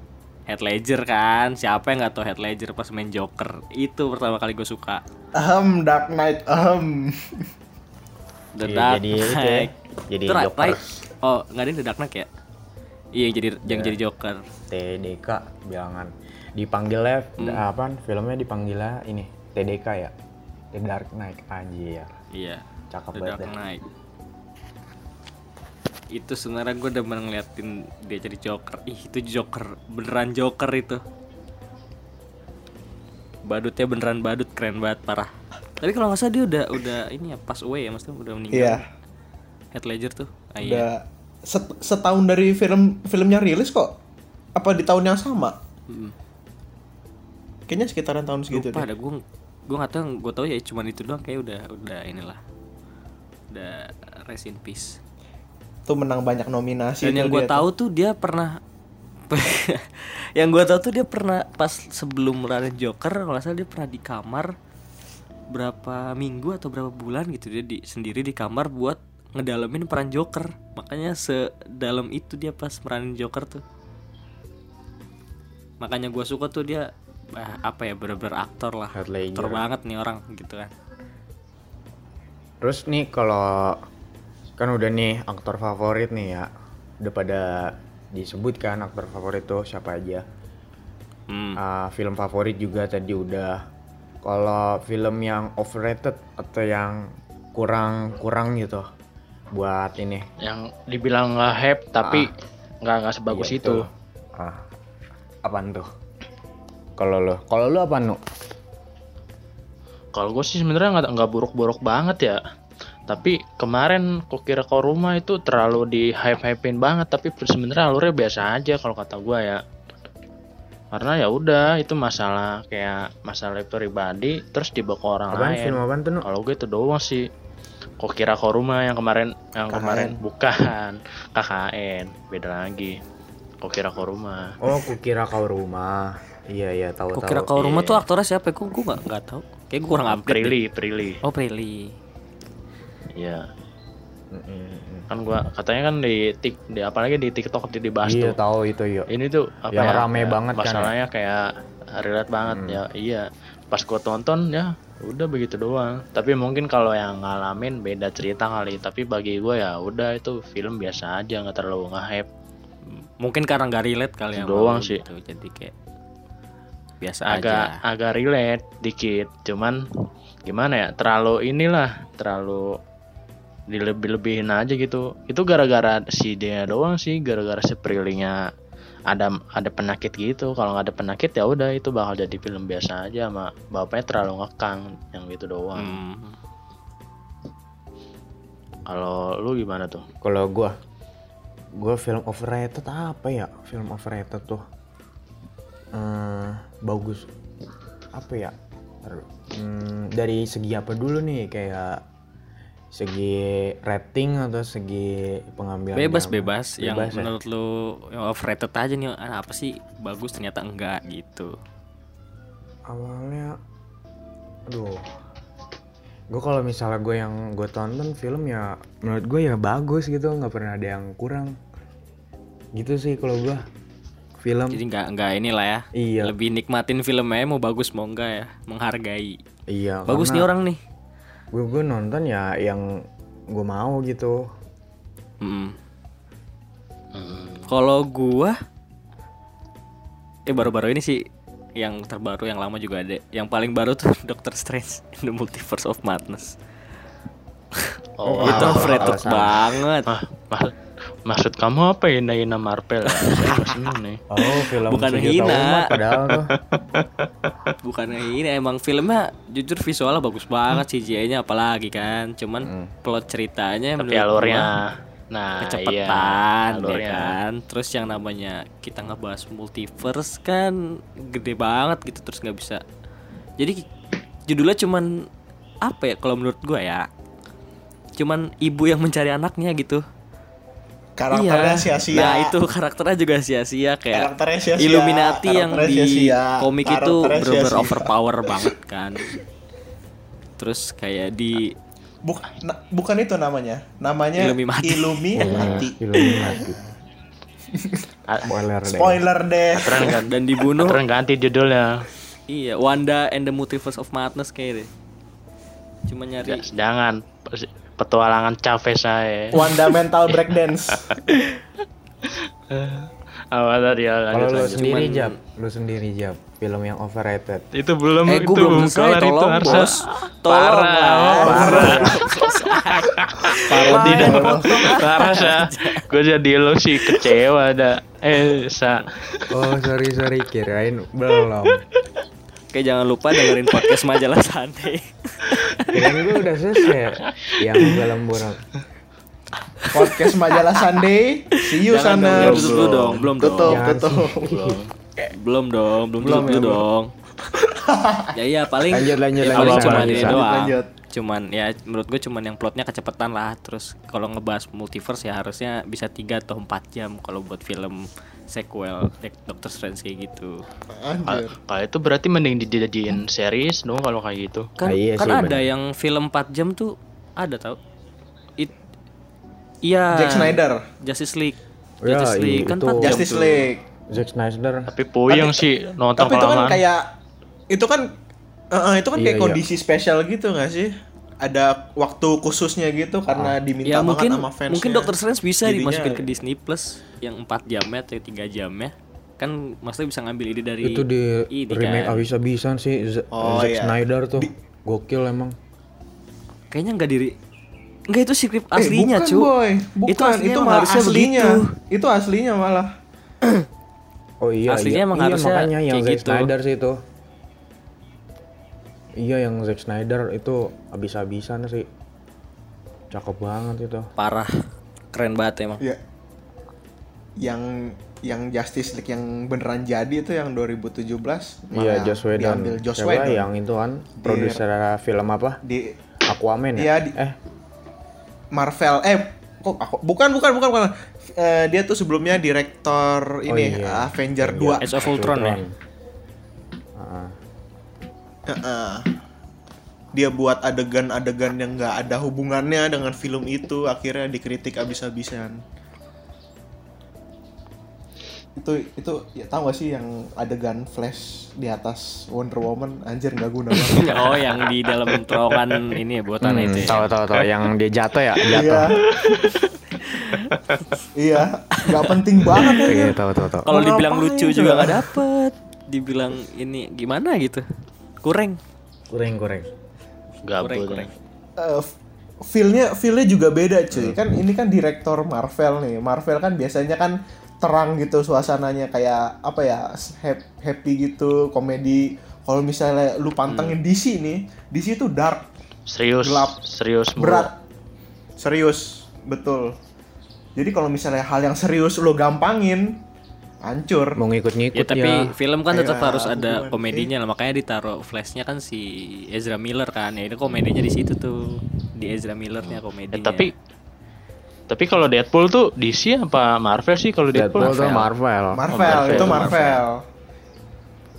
Heath Ledger kan siapa yang nggak tahu Heath Ledger pas main Joker itu pertama kali gue suka Ahem, Dark Knight. Ahem. The Iya, Dark jadi itu ya, Knight. jadi Itu Ra- Joker. Rai- Oh, nggak ada The Dark Knight ya? Iya, jadi yang jadi Joker. TDK bilangan. Dipanggilnya apa? Filmnya dipanggilnya ini TDK ya. The Dark Knight anjir. Iya. Cakep The banget Dark dah. Knight. Itu sebenarnya gue udah ngeliatin dia jadi Joker. Ih, itu Joker, beneran Joker itu. Badutnya beneran badut keren banget parah. Tapi kalau nggak salah dia udah udah ini ya pas away ya maksudnya udah meninggal. Iya. Heath Ledger tuh. Ah, iya. Udah set- setahun dari film filmnya rilis kok. Apa di tahun yang sama? Mm. Kayaknya sekitaran tahun segitu lupa deh. ada gue gue nggak tahu gue tahu ya cuman itu doang kayak udah udah inilah. Udah rest in peace. Tuh menang banyak nominasi dan yang gue tahu tuh. dia pernah (laughs) yang gue tahu tuh dia pernah pas sebelum meranin Joker nggak salah dia pernah di kamar berapa minggu atau berapa bulan gitu dia di sendiri di kamar buat ngedalamin peran Joker. Makanya sedalam itu dia pas meranin Joker tuh. Makanya gue suka tuh dia ah, apa ya bener-bener aktor lah Heath Ledger. aktor banget nih orang gitu kan Terus nih kalau kan udah nih aktor favorit nih ya. Udah pada disebutkan aktor favorit tuh siapa aja. hmm. Ah, film favorit juga tadi udah. Kalau film yang overrated atau yang kurang kurang gitu buat ini. Yang dibilang nggak hype tapi nggak nggak sebagus Iya, itu. Ah, apaan tuh? Kalau lo, kalau lo apa nu? Kalau gue sih sebenarnya nggak nggak buruk-buruk banget ya. Tapi kemarin kok kira kau rumah itu terlalu di hype-hypein banget. Tapi sebenarnya alurnya biasa aja kalau kata gue ya. Karena ya udah itu masalah kayak masalah pribadi terus dibawa ke orang Apaan lain. film apaan tuh nu? Kalau gue itu doang sih. Kok kira kau rumah yang kemarin yang KKN. kemarin bukan (laughs) KKN beda lagi. Kok kira kau rumah. Oh, kukira kau rumah. Iya iya tahu Kok tahu. kira kalau rumah Iya. tuh aktornya siapa? Kok gue nggak nggak tahu. Kayak gue kurang update. deh. Prilly, Prilly. Oh Prilly. Iya. kan gua katanya kan di tik di apalagi di TikTok di dibahas Iya tuh tahu itu yuk. ini tuh apa Yang ya, rame ya, banget kan ya? masalahnya kayak relate banget ya iya pas gua tonton ya udah begitu doang tapi mungkin kalau yang ngalamin beda cerita kali tapi bagi gua ya udah itu film biasa aja nggak terlalu nge-hype Mungkin karena nggak relate kali ya. Doang sih. gitu. Jadi kayak biasa agak aja. agak relate dikit cuman gimana ya terlalu inilah terlalu dilebih-lebihin aja gitu itu gara-gara si dia doang sih gara-gara si Prilly-nya ada ada penyakit gitu kalau nggak ada penyakit ya udah itu bakal jadi film biasa aja sama bapaknya terlalu ngekang yang gitu doang Hmm. kalau lu gimana tuh Kalau gua gua film overrated apa ya? Film overrated tuh. Eh, bagus. Apa ya? Hmm, dari segi apa dulu nih kayak segi rating atau segi pengambilan Bebas gambar? bebas. Yang Bebas ya? menurut lu yang overrated aja nih ah, apa sih bagus ternyata enggak gitu. awalnya aduh gue kalau misalnya gue yang gue tonton film ya menurut gue ya bagus gitu nggak pernah ada yang kurang gitu sih kalau gue film Jadi nggak nggak inilah ya. iya Lebih nikmatin filmnya mau bagus mau enggak ya, menghargai. iya Bagus nih orang nih. gue gue nonton ya yang gue mau gitu Mm. Kalau gua eh baru-baru ini sih yang terbaru yang lama juga ada. Yang paling baru tuh (laughs) Doctor Strange in the Multiverse of Madness. oh, itu alasan. banget. ah, maksud kamu apa ya Ina Marvel? (laughs) Saya nggak seneng nih. Oh film Bukan hina. umat padahal. Tuh (laughs) Bukan ini emang filmnya jujur visualnya bagus banget CGI-nya apalagi kan. Cuman plot ceritanya tapi alurnya nah kecepatan iya, ya kan. Terus yang namanya kita ngebahas multiverse kan gede banget gitu terus nggak bisa. Jadi judulnya cuman apa ya kalau menurut gua ya? Cuman ibu yang mencari anaknya gitu karakternya Iya. sia-sia. Nah itu karakternya juga sia-sia kayak Karakternya sia-sia, Illuminati yang karakternya di sia-sia, komik itu bener-bener overpower banget kan. Terus kayak di Buk- na- bukan itu namanya. Namanya Illuminati. Illuminati. (laughs) Illuminati. Ah, spoiler deh. Spoiler deh. Kan dan dibunuh. Keren ganti judulnya. Iya, Wanda and the Multiverse of Madness kayak deh. Cuma nyari jangan petualangan Chavez saya Wanda mental breakdance. (laughs) Apa tadi ya kalau lu sendiri Cuman- jab. Lu sendiri jab. Film yang overrated. Itu belum Eh, itu belum selesai, kelar itu harus bos. Tolong parah. Lah. (laughs) parah parah tidak parah sa gue jadi lo sih kecewa ada eh sa oh sorry sorry. Kirain belum Oke, jangan lupa dengerin podcast majalah Sunday. kirain gue udah selesai yang film buruk podcast majalah Sunday see you Jangan sana dong, tutup dulu dong, belum dong. tutup tutup belum dong, belum Belum belum ya, dulu dong. ya iya paling Lanjut, lanjut, ya, lanjut, paling lanjut, cuman lanjut, ini lanjut, doang. lanjut. Cuman ya menurut gue cuman yang plotnya kecepatan lah. Terus kalau ngebahas multiverse ya harusnya bisa 3 atau 4 jam kalau buat film sequel Doctor Strange kayak gitu. Kalau itu berarti mending dijadiin series dong kalau kayak gitu Kan Ah, iya kan sih, ada bener. yang film 4 jam tuh ada tau. It Iya. Jack Snyder Justice League. Ya, Justice League kan itu. 4 jam Justice tuh. League Zack Snyder tapi puyeng sih nonton tapi itu kan kayak itu kan eh, eh, itu kan Iya, kayak iya. kondisi spesial gitu nggak sih ada waktu khususnya gitu karena diminta Ya banget mungkin sama fans mungkin Doctor Strange bisa Jadinya- dimasukin ke Disney Plus yang 4 jamnya atau 3 jamnya. Kan maksudnya bisa ngambil ide dari itu di ini remake kan. abis-abisan sih Z- Oh, Zack iya. Snyder tuh gokil emang Kayaknya nggak diri Enggak itu script Eh, aslinya, bukan, cu. boy. Bukan, Itu itu, aslinya emang malah harusnya aslinya. begitu. Itu aslinya malah. (clears throat) oh iya Aslinya iya, emang iya harusnya makanya yang kayak Zack gitu. Snyder sih itu iya yang Zack Snyder itu abis-abisan sih. Cakep banget itu. Parah. Keren banget emang. Ya. Yang yang Justice League yang beneran jadi itu yang 2017 iya Joss Whedon. diambil Joss Whedon. yang itu kan? Produser film apa? di Aquaman ya? Iya, di- eh. Marvel. Eh kok aku bukan bukan bukan bukan. Eh, dia tuh sebelumnya direktor ini iya. Avenger Iya. 2 Age of Ultron ya. Heeh. dia buat adegan-adegan yang nggak ada hubungannya dengan film itu akhirnya dikritik abis-abisan itu itu ya tahu gak sih yang adegan flash di atas Wonder Woman anjir nggak guna banget (laughs) oh yang di dalam terowongan ini ya buatan Hmm, itu ya. tahu tahu tahu yang dia jatuh ya, iya jatuh. (laughs) iya nggak penting banget ya Iya, tahu tahu tahu. Kalau dibilang lucu juga nggak dapet. Dibilang ini gimana gitu. Kurang kurang. Kurang, Gabut. kurang. Eh, f- feelnya feelnya juga beda cuy kan ini kan direktor Marvel nih Marvel kan biasanya kan terang gitu suasananya kayak apa ya hap- happy gitu komedi kalau misalnya lu pantengin DC nih DC itu dark Serius, Gelap. serius mulu. berat serius betul jadi kalau misalnya hal yang serius lo gampangin hancur Mau ngikut-ngikut Ya tapi film kan tetap Kayak harus ada komedinya lah makanya ditaruh flashnya kan si Ezra Miller kan ya ini komedinya di situ tuh di Ezra Millernya Ya, komedinya. tapi tapi kalau Deadpool tuh DC apa Marvel sih kalau Deadpool? Deadpool tuh Marvel. Marvel, Marvel, itu Marvel. Marvel.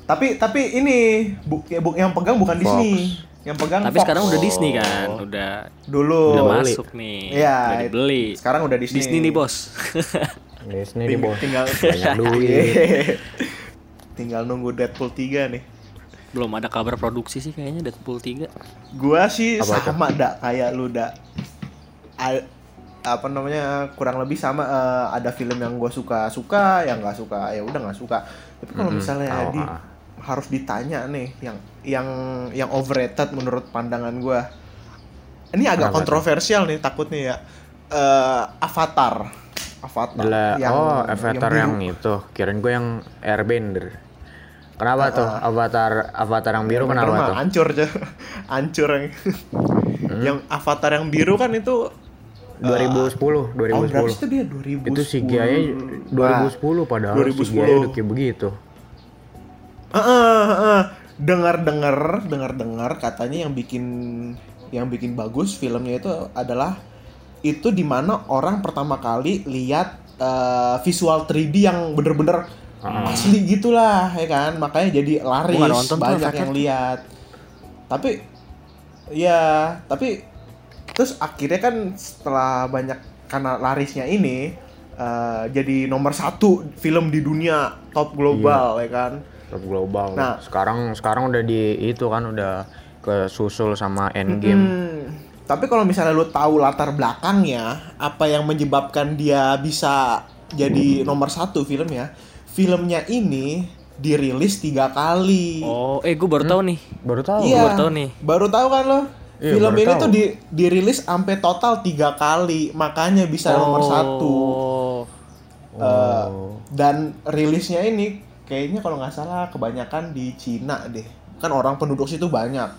Tapi tapi ini bu, ya, bu- yang pegang bukan Disney. Yang pegang tapi Fox. sekarang udah Disney kan, udah dulu. udah masuk nih, Iya, udah dibeli. Sekarang udah Disney. Disney nih bos. (laughs) Disney di Ting- bawah. tinggal (laughs) Banyak (laughs) duit. tinggal nunggu Deadpool 3 nih. Belum ada kabar produksi sih kayaknya Deadpool 3. Gua sih Apa itu? sama dak kayak lu dak. A- apa namanya kurang lebih sama eh, ada film yang gue suka suka yang nggak suka ya udah nggak suka tapi kalau Mm-mm, misalnya tahu, di ah. harus ditanya nih yang yang yang overrated menurut pandangan gue ini agak Kenapa kontroversial nih takutnya ya Eh, Avatar Avatar Gila. oh, Avatar yang, biru. itu. Kirain gue yang Airbender. Kenapa tuh? Avatar Avatar yang biru kenapa mah, tuh? hancur aja (laughs) hancur yang yang Avatar yang biru kan itu 2010, tahun berapa sih 2010. itu dia 2010 Itu CGI 2010 padahal 2010. CGI udah kayak begitu. dengar dengar dengar dengar katanya yang bikin yang bikin bagus filmnya itu adalah itu di mana orang pertama kali lihat eh, visual 3D yang bener-bener asli gitulah ya kan? Makanya jadi laris nonton banyak yang lihat. Tapi ya tapi terus akhirnya kan setelah banyak karena larisnya ini eh, jadi nomor satu film di dunia top global ya kan? Top global. Nah. sekarang sekarang udah di itu kan udah ke susul sama Endgame. Hmm, tapi kalau misalnya lu tahu latar belakangnya, apa yang menyebabkan dia bisa jadi nomor satu filmnya? Filmnya ini dirilis tiga kali. Oh, eh gue baru tahu nih. Baru tahu. iya, baru tahu nih. Baru tahu kan lo? Iya, Film ini tahu. tuh di, dirilis sampai total tiga kali, makanya bisa nomor satu. Oh. Eh, dan rilisnya ini kayaknya kalau nggak salah kebanyakan di Cina deh. Kan orang penduduk situ banyak.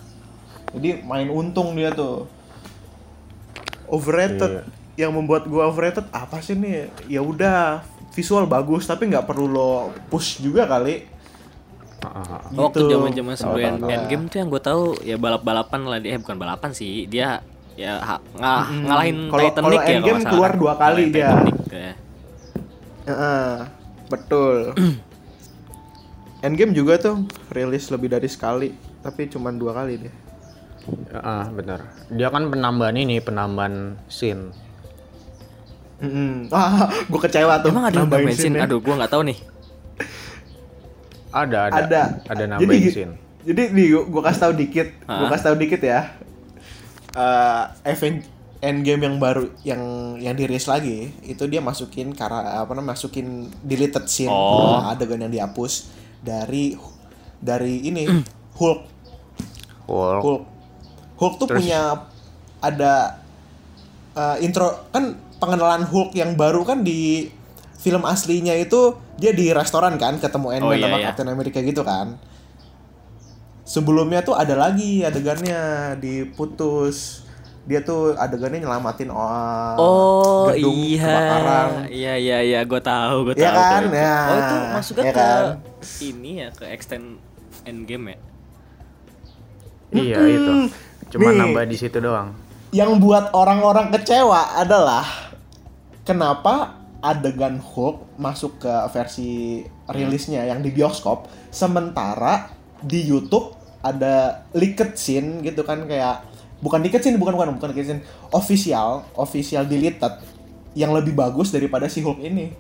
Jadi main untung dia tuh. Overrated. Yang membuat gua overrated apa sih nih? Ya udah visual bagus tapi nggak perlu lo push juga kali. Ah, Waktu Gitu. zaman-zaman sebelum Tahu, tahu. Endgame tuh yang gue tahu ya balap-balapan lah dia, eh bukan balapan sih, dia ya ha- nga- ngalahin Kalau- Titanic kalau ya kalau Endgame keluar dua kali dia. Titanic, ya. Heeh, betul. (clears throat) Endgame juga tuh rilis lebih dari sekali, tapi cuman dua kali deh. Ah, benar. Dia kan penambahan ini, penambahan scene. Mm-mm. Ah, (laughs) gue kecewa tuh. Emang ada nambahin nambahin scene? scene-nya. Aduh, gue nggak tahu nih. Ada, ada. ada Ada jadi nambahin gi- scene. jadi nih gue kasih tahu dikit gue Hah? kasih tahu dikit ya Eh event Endgame yang baru yang yang dirilis lagi itu dia masukin karena apa namanya masukin deleted scene Oh. eh, adegan yang dihapus dari dari ini Hulk Hulk. Hulk Hulk tuh Terus- punya ada eh, intro kan pengenalan Hulk yang baru kan di film aslinya itu dia di restoran kan ketemu Ant-Man Oh, iya, sama iya. Captain America gitu kan. Sebelumnya tuh ada lagi adegannya diputus. Dia tuh adegannya nyelamatin uh, Oh gedung iya, kebakaran. iya iya iya, gue tahu, gue Iya tahu. kan? itu. Ya, Oh itu masuknya iya ke kan? ini ya ke extend Endgame ya. Iya, itu. Cuma Nih. nambah di situ doang. Yang buat orang-orang kecewa adalah kenapa adegan Hulk masuk ke versi rilisnya yang di bioskop sementara di YouTube ada leaked scene gitu kan kayak bukan leaked scene bukan bukan bukan leaked scene official official deleted yang lebih bagus daripada si Hulk ini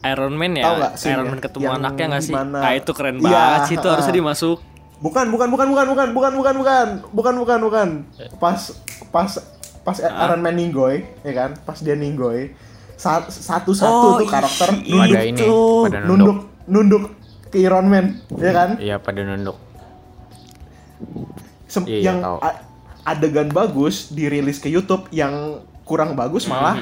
Iron Man Tahu ya scene-nya? Iron Man ketemu Yang anaknya nggak sih dimana- ah itu keren banget sih itu ah. harusnya dimasuk bukan bukan bukan bukan bukan bukan bukan bukan. Bukan bukan bukan. Pas pas pas Iron Man ninggoy ya kan? Pas dia ninggoy. Satu satu Oh, tuh karakter nunduk Pada ini, pada nunduk. Nunduk. nunduk ke Iron Man ya kan? Iya pada nunduk. Sem- Iya, iya, yang tahu. adegan bagus dirilis ke YouTube yang kurang bagus malah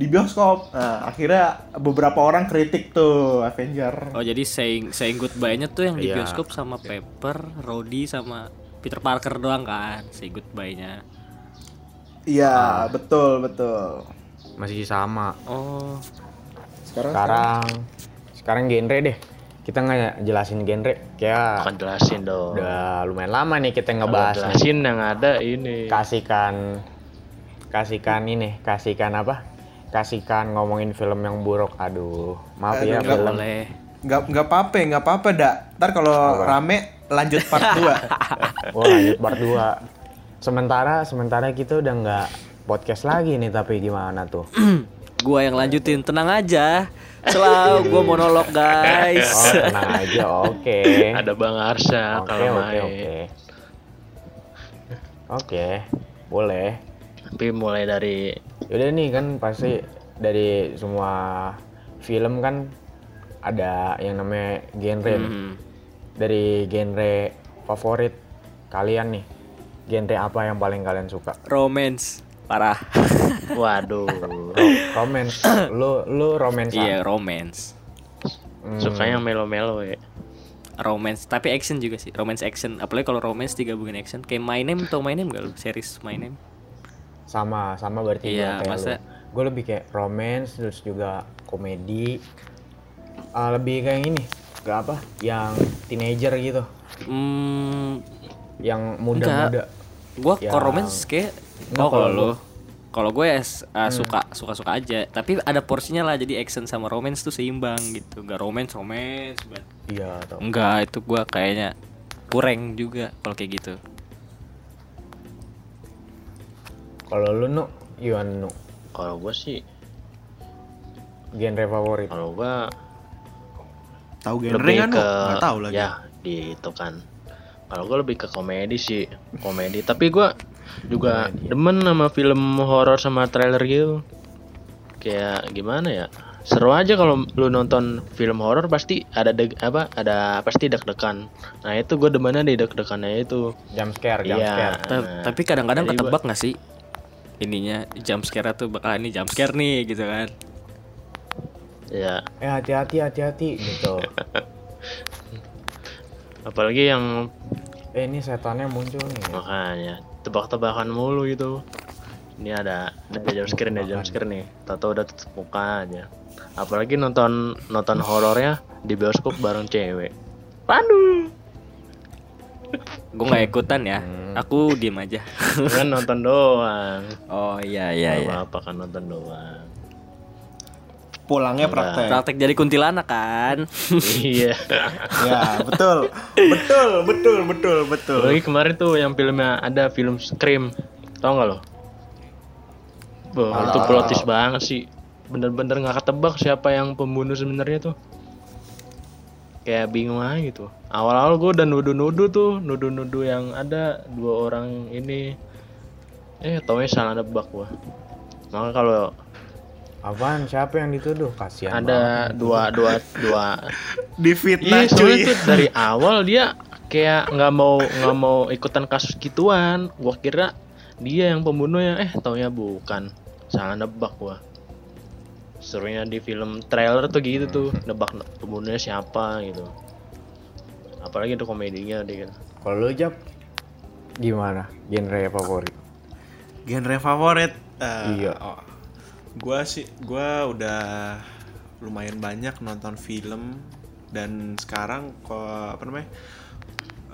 di bioskop. Nah, akhirnya beberapa orang kritik tuh Avenger. oh jadi saying saying goodbye-nya tuh yang di Iya. bioskop sama Pepper Rhodey sama Peter Parker doang kan say goodbye-nya Iya, betul betul. Masih sama. oh Sekarang, Sekarang sekarang genre deh. Kita nggak jelasin genre. Kayak Akan jelasin dong. udah lumayan lama nih kita ngebahas jelasin yang ada ini. kasihkan kasihkan ini kasihkan apa kasihkan ngomongin film yang buruk. Aduh maaf ya film. boleh. Nggak nggak apa-apa, nggak apa-apa dak. Ntar kalau rame lanjut part 2 wah (laughs) lanjut part 2 sementara sementara kita udah nggak podcast lagi nih tapi gimana tuh? (clears throat) Gua yang lanjutin. Tenang aja. Selalu gua monolog guys. Oh tenang aja oke. (laughs) Ada Bang Arsya oke kalau oke main. oke. Oke boleh Tapi mulai dari Yaudah nih kan pasti dari semua film kan ada yang namanya genre. Hmm. Dari genre favorit kalian nih. Genre apa yang paling kalian suka? romance parah (laughs) waduh, Ro- romance. lu lu romance. iya romance Hmm, suka yang melo-melo ya. romance tapi action juga sih romance action apalagi kalau romance digabungin action kayak My Name atau My Name gak lu series My Name sama sama berarti Iya, kayak masa- Gue lebih kayak romance terus juga komedi. Ah, lebih kayak ini. Gak apa? Yang teenager gitu. hmm, Yang muda-muda. gua Yang- kalau romance kayak Enggak, oh kalau kalau lu kalau gue suka suka suka aja tapi ada porsinya lah jadi action sama romance tuh seimbang gitu gak romance romance banget. Iya, enggak itu gua kayaknya kurang juga kalau kayak gitu Kalau lu nu, gimana nu? Kalau gua sih, Genre favorit? kalau gua tahu genre lebih kan ke nggak tahu lagi. ya di itu kan. Kalau gue lebih ke komedi sih komedi. Tapi gua juga demen sama film horor sama trailer gitu. Kayak gimana ya seru aja kalau lu nonton film horor pasti ada deg apa ada pasti deg-degan. Nah itu gue demennya di deg-degannya itu. Jump scare, jump Iya. scare. Nah, tapi kadang-kadang ketebak nggak sih ininya jump scare tuh bakal ini jump scare nih gitu kan. Ya Eh hati-hati, hati-hati gitu. (laughs) apalagi yang eh ini setannya muncul nih. makanya tebak-tebakan mulu gitu. Ini ada ada jump scare nih jump scare nih. Tato udah tutup muka aja. Apalagi nonton nonton horornya di bioskop bareng cewek. Waduh gue nggak ikutan ya. Aku diem aja. Kan (laughs) nonton doang. Oh iya iya iya. apa-apa kan nonton doang. Pulangnya praktek. Praktek jadi kuntilanak kan. (laughs) Iya. Ya betul. Betul betul betul betul. Apalagi kemarin tuh yang filmnya ada film Scream. Tau gak lo? Wah, itu plot twist banget sih. Bener-bener nggak ketebak siapa yang pembunuh sebenarnya tuh kayak bingung aja gitu awal-awal gue udah nuduh-nuduh tuh nuduh-nuduh yang ada dua orang ini eh taunya salah nebak gua maka kalau Apaan? Siapa yang dituduh? Kasihan ada dua dua dua (laughs) di Iya, fitnah soalnya cuy tuh dari awal dia kayak nggak mau nggak mau ikutan kasus gituan. Gua kira dia yang pembunuhnya, eh taunya bukan. Salah nebak gua. Serunya di film trailer tuh gitu tuh, nebak pembunuhnya siapa gitu. Apalagi itu komedinya dia. Kalau lu Jap gimana? Genre favorit? genre favorit eh, Iya. oh. gua sih gua udah lumayan banyak nonton film dan sekarang kok apa namanya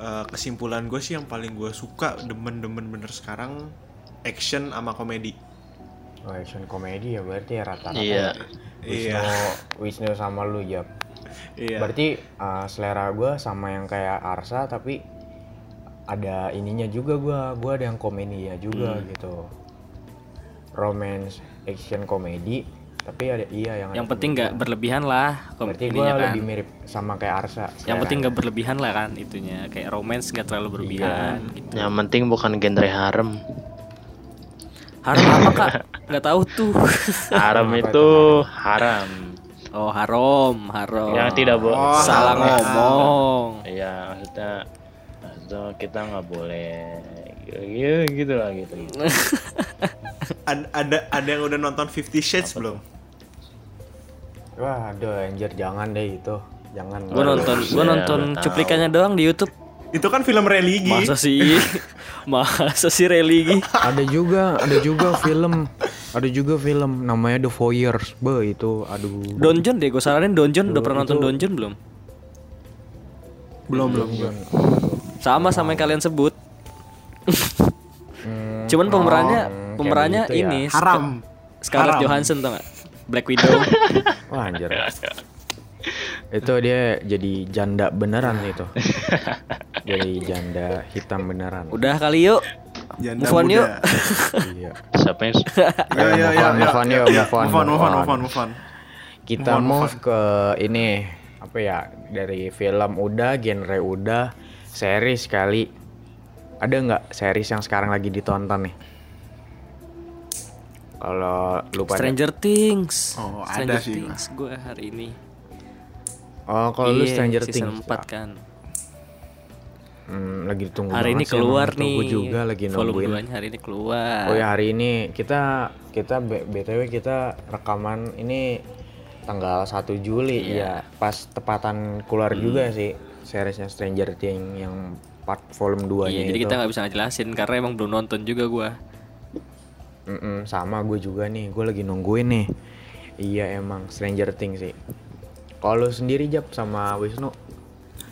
eh, kesimpulan gue sih yang paling gue suka demen-demen bener sekarang action sama komedi Oh, action komedi ya berarti ya rata-rata. Iya. Wisnu, Wisnu sama lu Jap. iya Berarti uh, selera gue sama yang kayak Arsa tapi ada ininya juga gua gua ada yang komedi ya juga Hmm. gitu romance action komedi tapi ada iya yang Yang ada penting nggak berlebihan lah berarti komedinya gua kan. lebih mirip sama kayak Arsa Yang penting nggak berlebihan lah kan itunya kayak romance nggak terlalu berlebihan gitu. Yang penting bukan genre harem. Haram apa kak? (laughs) Nggak tahu tuh. Harem Apa itu haram. Oh harom, harom. Yang tidak boleh. Oh, Salah haram. ngomong. Iya, maksudnya maksudnya kita nggak boleh gitu, gitu lah gitu. gitu. (laughs) Ad- ada ada yang udah nonton Fifty Shades belum? wah aduh anjir jangan deh itu jangan Gue nonton, gue Saya nonton cuplikannya doang di YouTube. Itu kan film religi. Masa sih, (laughs) masa sih religi? ada juga ada juga film ada juga film namanya The Voyeurs be itu aduh Donjon deh, gue saranin Donjon. Udah pernah nonton Donjon belum? belum belum belum. Sama sama yang kalian sebut. Hmm, Cuman pemerannya, pemerannya ya. ini Haram. Scar- Scarlett. Johansson tau gak? Black Widow. (laughs) wah anjir itu dia jadi janda beneran itu jadi janda hitam beneran Udah kali yuk. Janda Move on muda. yuk. iya Siapa yang Yo yo yo Move on, move on, yuk, move on, move on move on move move on move on. kita Move on, move move ke ini apa ya dari film udah genre udah series kali ada nggak series yang sekarang lagi ditonton nih kalau lupa Stranger Things. Oh, ada Stranger sih gua. Things gue hari ini. Oh kalau lu Iya, Stranger season Things 4 kan. hmm, lagi ditunggu Hari ini keluar. Tuh, nih. juga lagi Volume nungguin 2 -nya hari ini keluar. oh ya hari ini kita kita B- btw kita rekaman ini tanggal 1 Juli Iya. ya pas tepatan keluar Hmm. juga sih seriesnya Stranger Things yang part volume 2 nya Iya, jadi itu kita nggak bisa ngejelasin karena emang belum nonton juga gua. Mm-mm, sama gue juga nih, gue lagi nungguin nih. Iya emang Stranger Things sih. Kalau lu sendiri Jap sama Wisnu,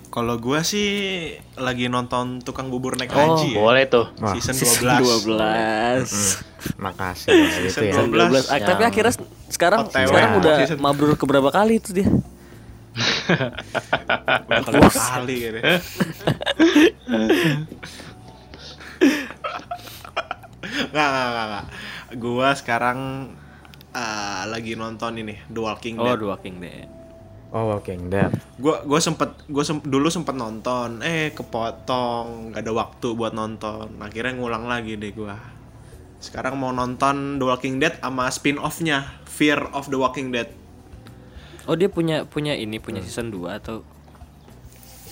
Kalau gua sih lagi nonton tukang bubur naik Oh, haji ya. boleh tuh. Wah. Season Season 12. 12. makasih ya, gitu Season ya. 12. 12. Ah, Tapi akhirnya sekarang OTW. sekarang udah Season- mabrur ke berapa kali itu dia? Udah kelima kali kayaknya. Nggak, nggak, nggak, nggak. Gua sekarang eh, lagi nonton ini The Walking Oh, Dead. The Walking Dead. Oh Walking Dead. Gua gua sempet gua sem- dulu sempet nonton, eh kepotong, gak ada waktu buat nonton. Akhirnya ngulang lagi deh gua. Sekarang mau nonton The Walking Dead sama spin-off-nya Fear of the Walking Dead. Oh, dia punya punya ini, punya season 2 atau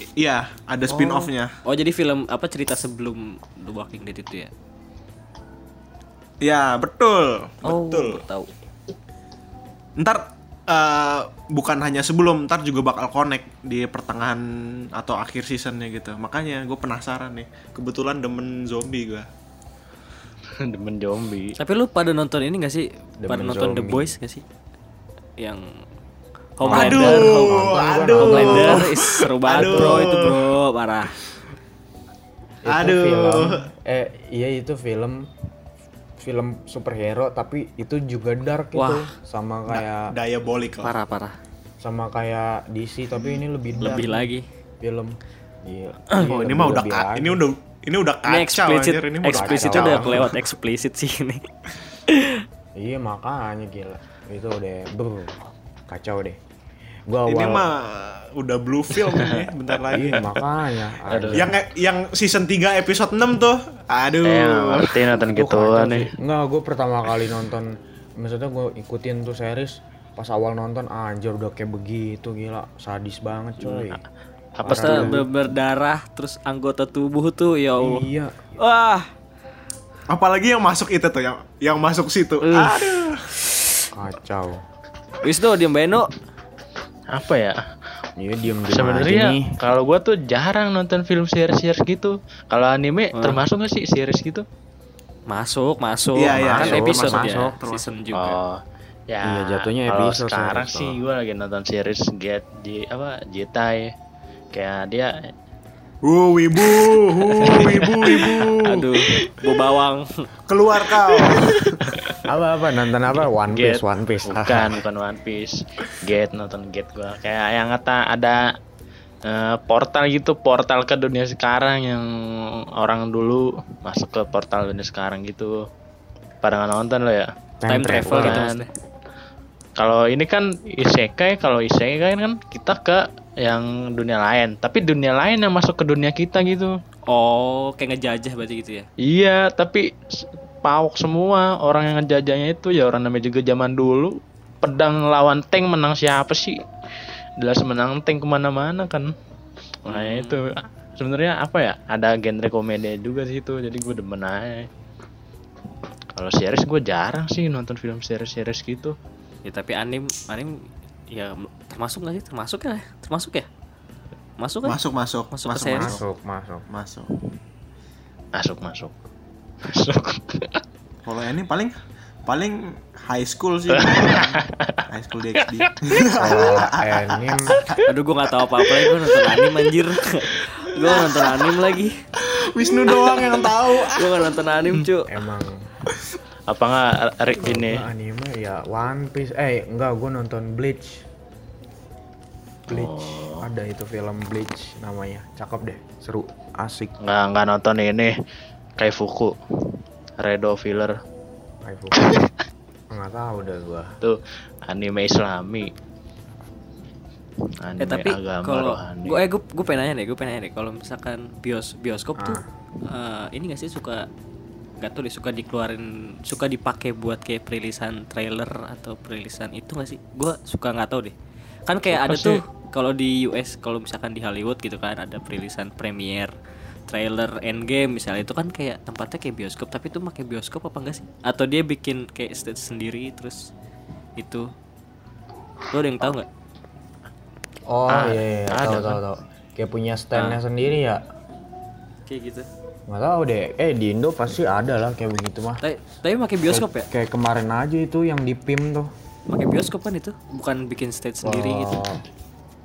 I- Iya, ada spin-off-nya. Oh, jadi film apa cerita sebelum The Walking Dead itu ya? Iya, betul. Oh, Betul. tahu. Ntar eh, bukan hanya sebelum, ntar juga bakal connect di pertengahan atau akhir seasonnya gitu. Makanya gue penasaran nih. Kebetulan demen zombie gue. (laughs) Demen zombie. Tapi lu pada nonton ini gak sih? pada Demen nonton The zombie. Boys gak sih? Yang Homelander, Aduh, Home- aduh. Homelander is seru banget Aduh. bro itu bro, parah. Itu Aduh. film, eh iya itu film film superhero tapi itu juga dark itu Wah. sama kayak Diabolik lah. Parah parah. sama kayak DC tapi ini lebih dark Lebih lagi. film. Iya. (clears throat) Oh, ini mah udah ka- ini udah ini udah Ini kacau eksplisit, anjir. ini mah udah eksplisit kacau. udah kelewat eksplisit sih ini. Iya makanya gila. Itu udah kacau deh. Gua Ini awal mah udah blue film (laughs) ini bentar lagi. Iya makanya. Aduh. yang yang season 3 episode 6 tuh. Aduh. Eh, ngerti nonton Itu gitu nih. sih. Enggak, gue pertama kali nonton maksudnya gue ikutin tuh series pas awal nonton anjir udah kayak begitu gila sadis banget coy Apa Pas tuh? ber- berdarah terus anggota tubuh tuh ya Allah. iya Wah, Apalagi yang masuk itu tuh yang yang masuk situ. Aduh. kacau Wisnu diem Beno. Apa ya? iya diem Sebenarnya kalau gua tuh jarang nonton film series-series gitu. Kalau anime termasuk gak sih series gitu? Masuk, masuk. Iya, iya, kan masuk, episode masuk, ya, termasuk. season juga. Oh. Ya, Iya, jatuhnya kalau episode sekarang series sih gua lagi nonton series Get di apa Jitai. Kayak dia Uh, wibu, uh, wibu, wibu. Aduh, bu bawang. Keluar kau. apa apa nonton apa One Get. Piece One Piece bukan bukan One Piece. Get nonton Get gua. Kayak yang kata ada eh, portal gitu portal ke dunia sekarang yang orang dulu masuk ke portal dunia sekarang gitu pada nggak nonton lo ya time, travel gitu Kan. maksudnya kalau ini kan isekai kalau isekai kan kita ke yang dunia lain. Tapi dunia lain yang masuk ke dunia kita gitu. Oh kayak ngejajah berarti gitu ya? Iya tapi pauk semua. Orang yang ngejajahnya itu ya orang namanya juga zaman dulu. Pedang lawan tank menang siapa sih? Jelas menang tank ke mana-mana kan. Nah itu. Sebenarnya apa ya? Ada genre komedi juga sih itu jadi gue demen aja. Kalau series gue jarang sih nonton film series-series gitu. Ya tapi anim anim ya termasuk nggak sih? Termasuk ya? Termasuk ya? Masuk kan? Masuk masuk. Masuk masuk masuk masuk masuk. Masuk. masuk masuk. (laughs) Masuk. Kalau ini paling paling high school sih. (laughs) high school DxD. (laughs) kalau anime aduh gue nggak tahu apa apa gue nonton anim anjir. Gue nonton anim lagi. Wisnu doang yang tahu. gue nggak nonton anim cu emang apa nggak Rick ini? anime ya One Piece. Eh enggak gue nonton Bleach. Bleach. Ada itu film Bleach namanya. Cakep deh seru asik. Nggak nggak nonton ini. Kayak Fuku Redo Filler. Waifu. (laughs) nggak tahu dah gua. Tuh anime Islami. Anime Eh tapi agama kalau rohani. gue eh gue gue pengen nanya deh, gue pengen nanya deh. Kalau misalkan bios bioskop tuh Ah. eh, ini gak sih suka nggak tuh deh suka dikeluarin suka dipakai buat kayak perilisan trailer atau perilisan itu gak sih? Gue suka nggak tahu deh. Kan kayak Suka ada sih. tuh kalau di US kalau misalkan di Hollywood gitu kan ada perilisan premiere trailer endgame misalnya itu kan kayak tempatnya kayak bioskop tapi itu pakai bioskop apa enggak sih? Atau dia bikin kayak stage sendiri terus itu lo ada yang tahu nggak? oh Ah, iya iya ada tahu kan? tahu tahu kayak punya standnya sendiri ya Kayak gitu. Nggak tahu deh eh di Indo pasti ada lah kayak begitu mah Tapi, tapi pakai bioskop ya? kayak kemarin aja itu yang di PIM tuh Pakai bioskop kan itu, bukan bikin stage sendiri gitu. Oh.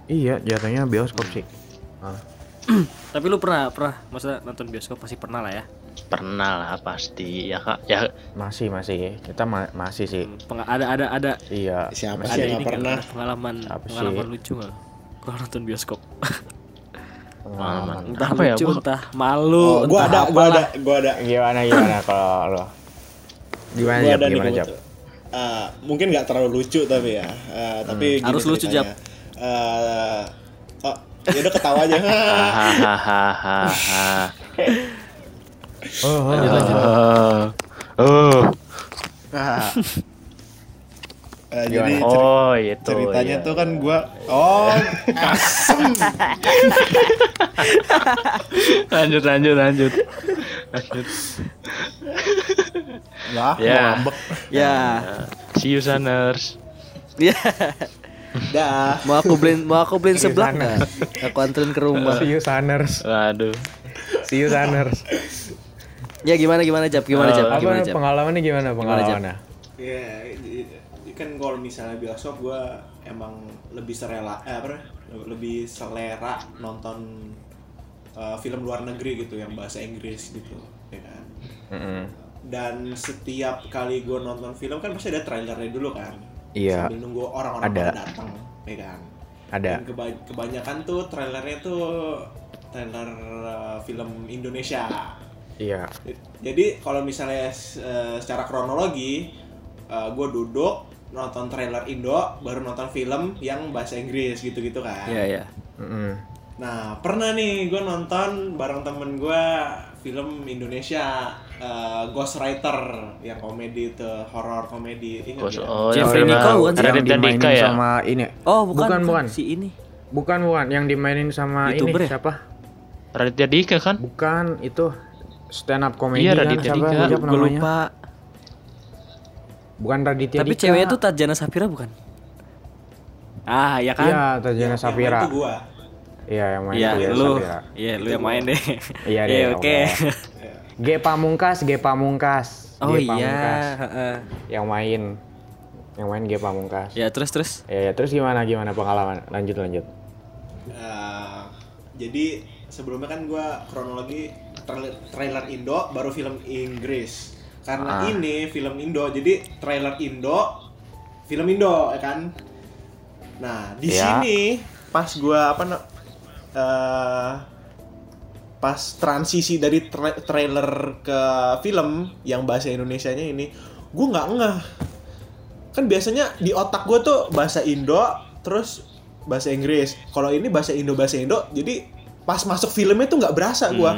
iya jatuhnya bioskop sih Ah. (clears throat) Tapi lu pernah pernah maksudnya nonton bioskop pasti pernah lah ya. pernah lah pasti ya kak ya masih masih kita ma- masih sih Penga- ada ada ada iya Siapa ada sih yang ini nggak kan, pernah? ada pengalaman Apa sih? pengalaman lucu nggak? Kalau nonton bioskop. (laughs) pengalaman entah Apa ya, lucu, gua- entah malu, Oh, gua entah ada, gua ada, apalah. gua ada. gimana gimana kalau lo gimana Gua Jap? ada nih gimana Jap? tuh. Eh, mungkin nggak terlalu lucu tapi ya. Eh, tapi gini Harus lucu, ceritanya. Eh, oh, ya udah ketawa aja. hahaha (laughs) (laughs) oh, oh, Lanjut, lanjut. (laughs) oh Ah. Eh, Gimana? jadi ceri- oh itu ceritanya iya. tuh kan gua oh (laughs) lanjut lanjut lanjut lanjut lah Ya. ngambek Ya, see you saners ya. dah mau aku beliin mau aku beliin sana. nggak? Aku anterin ke rumah. see you Sunners waduh see you Sunners Ya gimana gimana Jap? Gimana Jap? apa Gimana Jap? pengalamannya gimana pengalamannya ya i- kan kalau misalnya bioskop gua emang lebih serela eh apa lebih selera nonton eh, film luar negeri gitu yang bahasa Inggris gitu ya kan? Mm-mm. dan setiap kali gue nonton film kan pasti ada trailernya dulu kan? Iya. sambil nunggu orang-orang Ada. datang ya kan? Ada. Dan keba- kebanyakan tuh trailernya tuh trailer uh, film Indonesia. Iya. Jadi kalau misalnya uh, secara kronologi gue duduk nonton trailer Indo baru nonton film yang bahasa Inggris gitu-gitu kan Iya ya. Mm-mm. Nah, pernah nih gue nonton bareng temen gue film Indonesia uh, Ghostwriter yang komedi itu horror komedi ingat Ghost- ya? oh Jeffrey yang Nicole kan sih? yang dimainin Dika ya sama ini Oh bukan bukan bukan si ini. bukan bukan yang dimainin sama YouTuber ini ya? siapa Raditya Dika kan bukan itu stand up comedy Iya, kan Raditya siapa Dika. Gue namanya lupa. Bukan Raditya Tapi Dika. ceweknya tuh Tajana Safira bukan? Ah, ya kan? iya Tajana Yang- Safira Yang main tuh gue. iya yang main Iya, Tajana lu. Safira. Iya, lu yang main deh. Iya deh, oke. oke. G Pamungkas G Pamungkas Oh G iya, Pamungkas. heeh. yang main yang main G Pamungkas Ya, terus terus. ya, ya terus gimana gimana pengalaman lanjut lanjut Uh, jadi sebelumnya kan gue kronologi trailer, trailer Indo baru film Inggris. Karena Ah. ini film Indo, jadi trailer Indo, film Indo, ya kan? Nah di Ya. sini pas gue apa eh, pas transisi dari tra- trailer ke film yang bahasa Indonesianya ini gue nggak ngeh kan biasanya di otak gue tuh bahasa Indo terus bahasa Inggris kalau ini bahasa Indo bahasa Indo jadi pas masuk filmnya tuh nggak berasa gue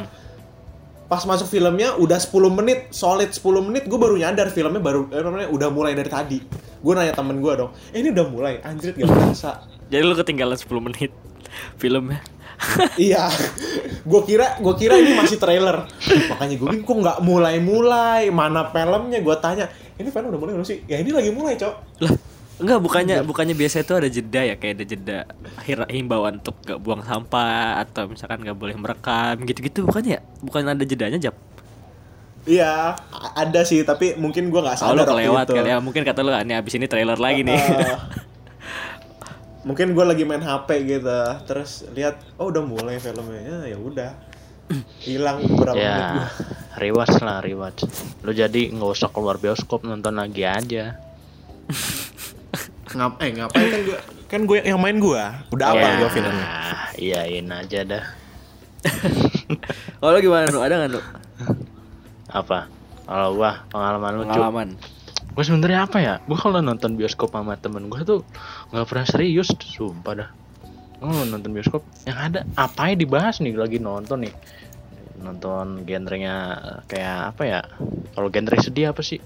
pas masuk filmnya udah 10 menit solid 10 menit gue baru nyadar filmnya baru eh, namanya udah mulai dari tadi. Gue nanya temen gue dong eh, ini udah mulai? Anjir gak berasa Jadi lu ketinggalan 10 menit filmnya. (laughs) iya. Gue kira gue kira ini masih trailer. Makanya gue bingung kok nggak mulai mulai mana filmnya? Gue tanya ini film udah mulai belum sih? Ya ini lagi mulai cok. Lah, enggak bukannya bukannya biasa itu ada jeda ya? Kayak ada jeda akhir himbauan untuk gak buang sampah atau misalkan gak boleh merekam gitu-gitu bukannya ya? Bukan ada jedanya jap. iya ada sih tapi mungkin gue nggak Oh, lu sadar waktu kelewat itu. kali ya. Mungkin kata lu ini abis ini trailer lagi nih. (laughs) Mungkin gue lagi main HP gitu terus lihat oh udah mulai filmnya ya udah hilang beberapa menit Ya, gue rewatch lah rewatch. Lu jadi nggak usah keluar bioskop nonton lagi aja. (laughs) Ngap eh ngapain kan gue kan gue yang main gue udah apa ya, gue filmnya iyain aja dah. (laughs) Kalau gimana lu? Ada nggak lu Apa? Kalau gua pengalaman lucu. pengalaman? Gue sebenarnya apa ya? Gue kalau nonton bioskop sama temen gue tuh nggak pernah serius, sumpah dah. Oh, nonton bioskop yang ada apa ya dibahas nih lagi nonton nih. Nonton genrenya kayak apa ya? Kalau genre sedih apa sih?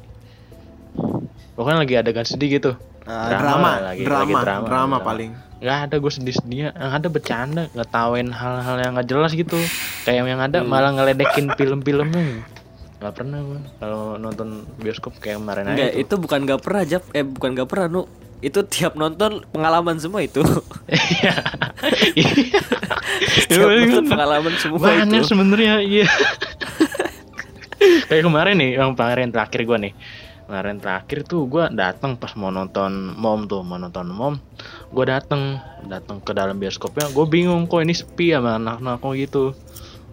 Pokoknya lagi adegan sedih gitu. Eh, drama, lah, drama, drama paling. Gak ada gue sedih-sedihnya Yang ada bercanda Ngetawain hal-hal yang gak jelas gitu Kayak yang ada malah ngeledekin film-filmnya Gak pernah gue Kalau nonton bioskop kayak kemarin Enggak, aja tuh. itu bukan gak pernah jap. Eh bukan gak pernah nu. Itu tiap nonton pengalaman semua itu. (laughs) Iya tiap Iya, nonton pengalaman semua Banyak itu. sebenarnya iya (laughs) Kayak kemarin nih Yang kemarin terakhir gue nih Kemarin terakhir tuh gue datang pas mau nonton mom tuh Mau nonton mom Gue datang datang ke dalam bioskopnya Gue bingung kok ini sepi sama anak-anak kok gitu.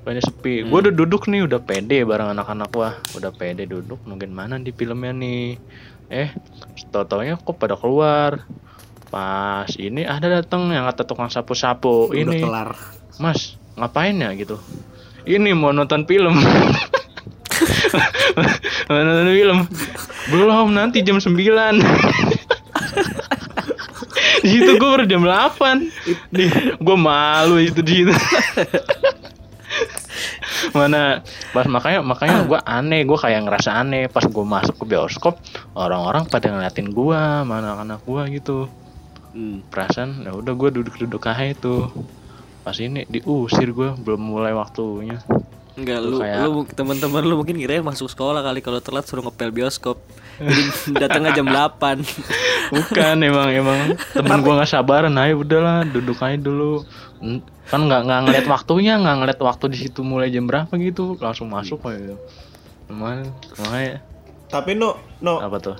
Kok ini sepi? Gue udah duduk nih udah pede bareng anak-anak gua. Udah pede duduk Mungkin mana di filmnya nih? Eh Tau-taunya kok pada keluar. Pas ini ada datang yang kata tukang sapu-sapu. Udah ini kelar. Mas, ngapain ya? gitu? Ini mau nonton film. (laughs) mau nonton film. Belum, nanti jam 9. di situ gue baru jam 8. Di, gue malu itu di situ. Mana pas makanya makanya gue aneh, gue kayak ngerasa aneh pas gue masuk ke bioskop, orang-orang pada ngeliatin gue, mana anak-anak gue gitu Hmm. perasaan ya udah gue duduk-duduk aja itu pas ini diusir gue belum mulai waktunya Enggak Lu kayak- lu teman-teman lu mungkin kira masuk sekolah kali kalau telat suruh ngepel bioskop. Jadi (laughs) datangnya jam 8. (laughs) bukan emang emang temen gue nggak sabaran ayo udahlah duduk aja dulu kan nggak nggak ngeliat waktunya nggak ngeliat waktu di situ mulai jam berapa gitu langsung masuk aja Lumayan, makanya tapi no no apa tuh?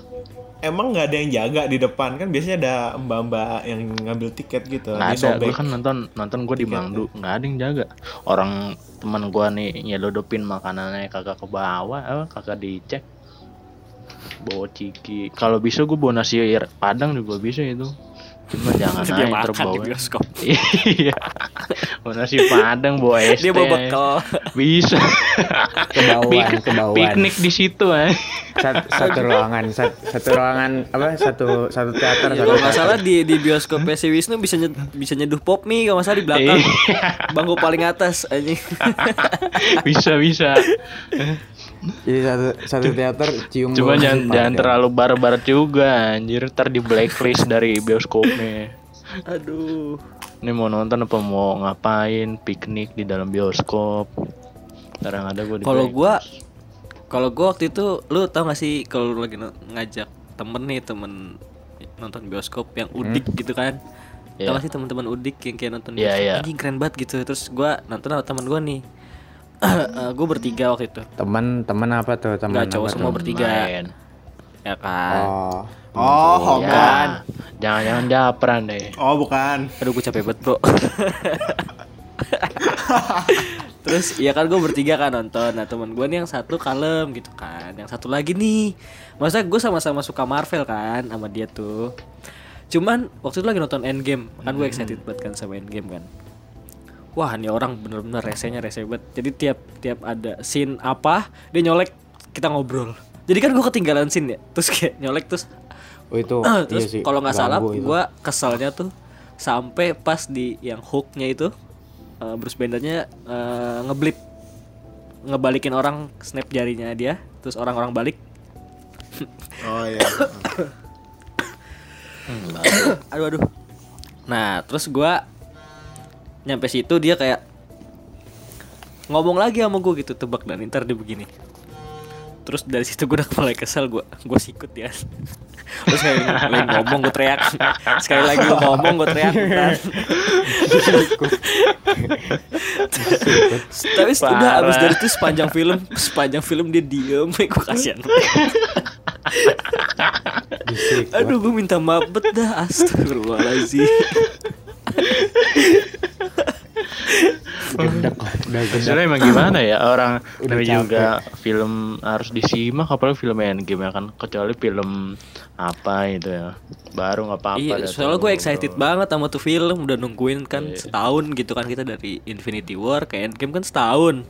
emang nggak ada yang jaga di depan? Kan biasanya ada mbak-mbak yang ngambil tiket gitu. Nggak ada. Gue kan nonton nonton gue di Mangdu nggak ada yang jaga. Orang teman gue nih nyeludupin makanannya kagak ke bawah apa kagak dicek. Bawa ciki. Kalau bisa gue bawa nasi padang juga bisa itu cuma jangan Dia aja makan terbawa di bioskop. (laughs) iya nasi padang bawa es (laughs) Dia bawa bekal. bisa Kebauan, Pik- kebauan. piknik di situ eh Sat- satu ruangan, sat- satu ruangan apa? Satu satu teater, satu Kalau nggak salah di di bioskop si Wisnu bisa nyed, bisa nyeduh pop mie kalau nggak salah di belakang. Iya. Bangku paling atas anjing. (laughs) bisa bisa Jadi satu satu teater cium Cuma jangan jangan terlalu bar-bar juga anjir ntar di blacklist dari bioskopnya. Aduh. Ini mau nonton apa mau ngapain piknik di dalam bioskop. Ntar yang ada gue di Kalau gua blacklist. kalau gua waktu itu lu tau gak sih kalau lu lagi ngajak temen nih temen nonton bioskop yang udik gitu kan Iya. Tau gak sih teman-teman udik yang kayak nonton Iya, bioskop iya. anjing keren banget gitu terus gua nonton sama teman gua nih gue bertiga waktu itu. Teman, teman apa tuh? Teman cowok semua tuh? bertiga. Main. ya kan? Oh. oh Ya, hogan. Jangan-jangan japran deh. oh bukan. Aduh gue capek banget bro. (laughs) Terus ya kan gue bertiga kan nonton. Nah temen gue nih yang satu kalem gitu kan. Yang satu lagi nih. Masa gue sama-sama suka Marvel kan Sama dia tuh. Cuman waktu itu lagi nonton Endgame. Kan gue excited banget kan sama Endgame kan wah ini orang bener-bener resenya rese banget. Jadi tiap tiap ada scene apa dia nyolek kita ngobrol. Jadi kan gue ketinggalan scene ya terus kayak nyolek terus Oh itu. (clears throat) Terus iya sih, kalau nggak salah gue keselnya tuh sampai pas di yang hooknya itu eh, Bruce Bannernya eh, ngeblip ngebalikin orang snap jarinya dia terus orang-orang balik. (coughs) Oh iya. (coughs) (coughs) aduh aduh. Nah terus gua nyampe situ dia kayak ngomong lagi sama gue gitu tebak dan ntar dia begini. Terus dari situ gue udah mulai kesel gue gue sikut ya (laughs) terus sekali lagi ngomong gue teriak. Sekali lagi lu ngomong gue teriak (laughs) tapi udah abis dari itu sepanjang film sepanjang film dia diem (laughs) gue kasihan. Aduh gue minta maaf bet dah Astagfirullahaladzim gendak udah emang gimana ya orang Udah juga film harus disimak apalagi film Endgame ya kan kecuali film apa itu ya. Baru nggak apa-apa Iya soalnya gue excited banget sama tuh film Udah nungguin kan Iya. setahun gitu kan Kita dari Infinity War ke Endgame kan setahun.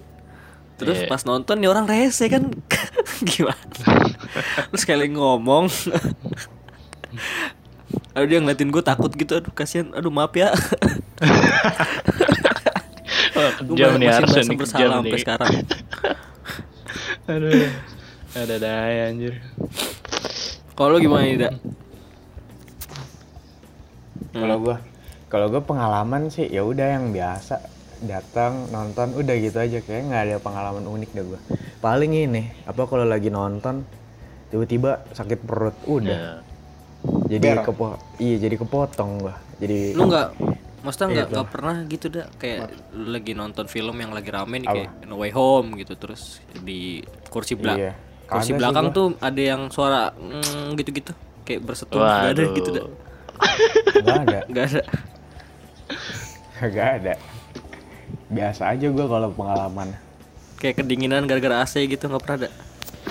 Terus Iya. pas nonton nih orang rese kan (laughs) Gimana? (laughs) Terus sekali ngomong Aduh dia ngeliatin gue takut gitu. Aduh kasihan. Aduh maaf ya. (laughs) Wah, Gue kejam nih masih merasa nih bersalah kejam sampai nih. sekarang. (laughs) Aduh ada daya anjir. Kalau lu gimana nih Dak? Kalau gua kalau gua pengalaman sih ya udah yang biasa. Datang nonton udah gitu aja. Kayak nggak ada pengalaman unik dah gua. Paling ini apa kalau lagi nonton tiba-tiba sakit perut udah. Ya. Jadi kepo iya jadi kepotong gua. Jadi Lu nggak Maksudnya nggak Gitu. nggak pernah gitu dah kayak lu lagi nonton film yang lagi rame nih Apa? kayak No Way Home gitu terus di kursi belakang Iya. kursi belakang gua. tuh ada yang suara mm, gitu-gitu kayak bersetung nggak ada gitu dah nggak ada (laughs) nggak ada nggak ada. Biasa aja gua kalau pengalaman. kayak kedinginan gara-gara AC gitu nggak pernah ada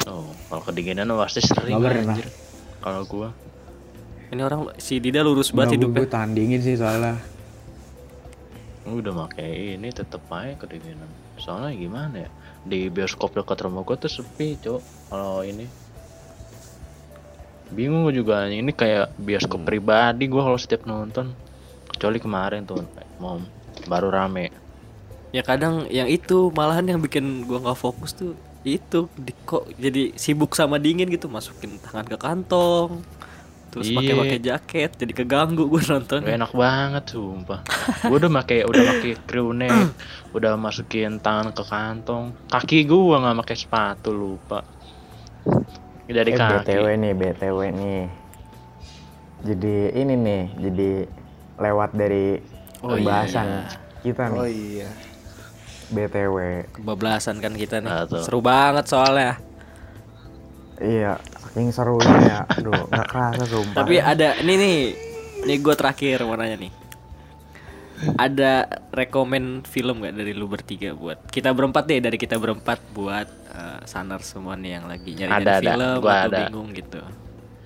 oh kalau kedinginan pasti sering Nggak pernah. kalau gua ini orang si Dida lurus banget hidupnya. gua tahan dingin sih soalnya. udah pakai ini tetep aja kedinginan. Soalnya gimana ya di bioskop dekat rumah gua tuh sepi cok kalau ini. Bingung gua juga ini kayak bioskop pribadi gua kalau setiap nonton. Kecuali kemarin tuh mau baru rame. Ya kadang yang itu malahan yang bikin gua nggak fokus tuh itu di, kok jadi sibuk sama dingin gitu masukin tangan ke kantong terus Iya. pakai pakai jaket jadi keganggu gue nonton enak banget sumpah Gue udah pakai udah pakai crew neck Udah masukin tangan ke kantong Kaki gua nggak pakai sepatu lupa Dari eh, kaki BTW nih, BTW nih. Jadi ini nih, jadi lewat dari Oh pembahasan iya. kita nih. Oh iya. BTW. kebablasan kan kita nih tuh. seru banget soalnya Iya, saking serunya ya. Aduh, nggak kerasa sumpah. tapi ada ini nih nih gue terakhir mau nanya nih ada rekomen film gak dari lu bertiga buat kita berempat deh dari kita berempat buat uh, sanar semua nih yang lagi nyari Ada, ada. film Gua atau ada. bingung gitu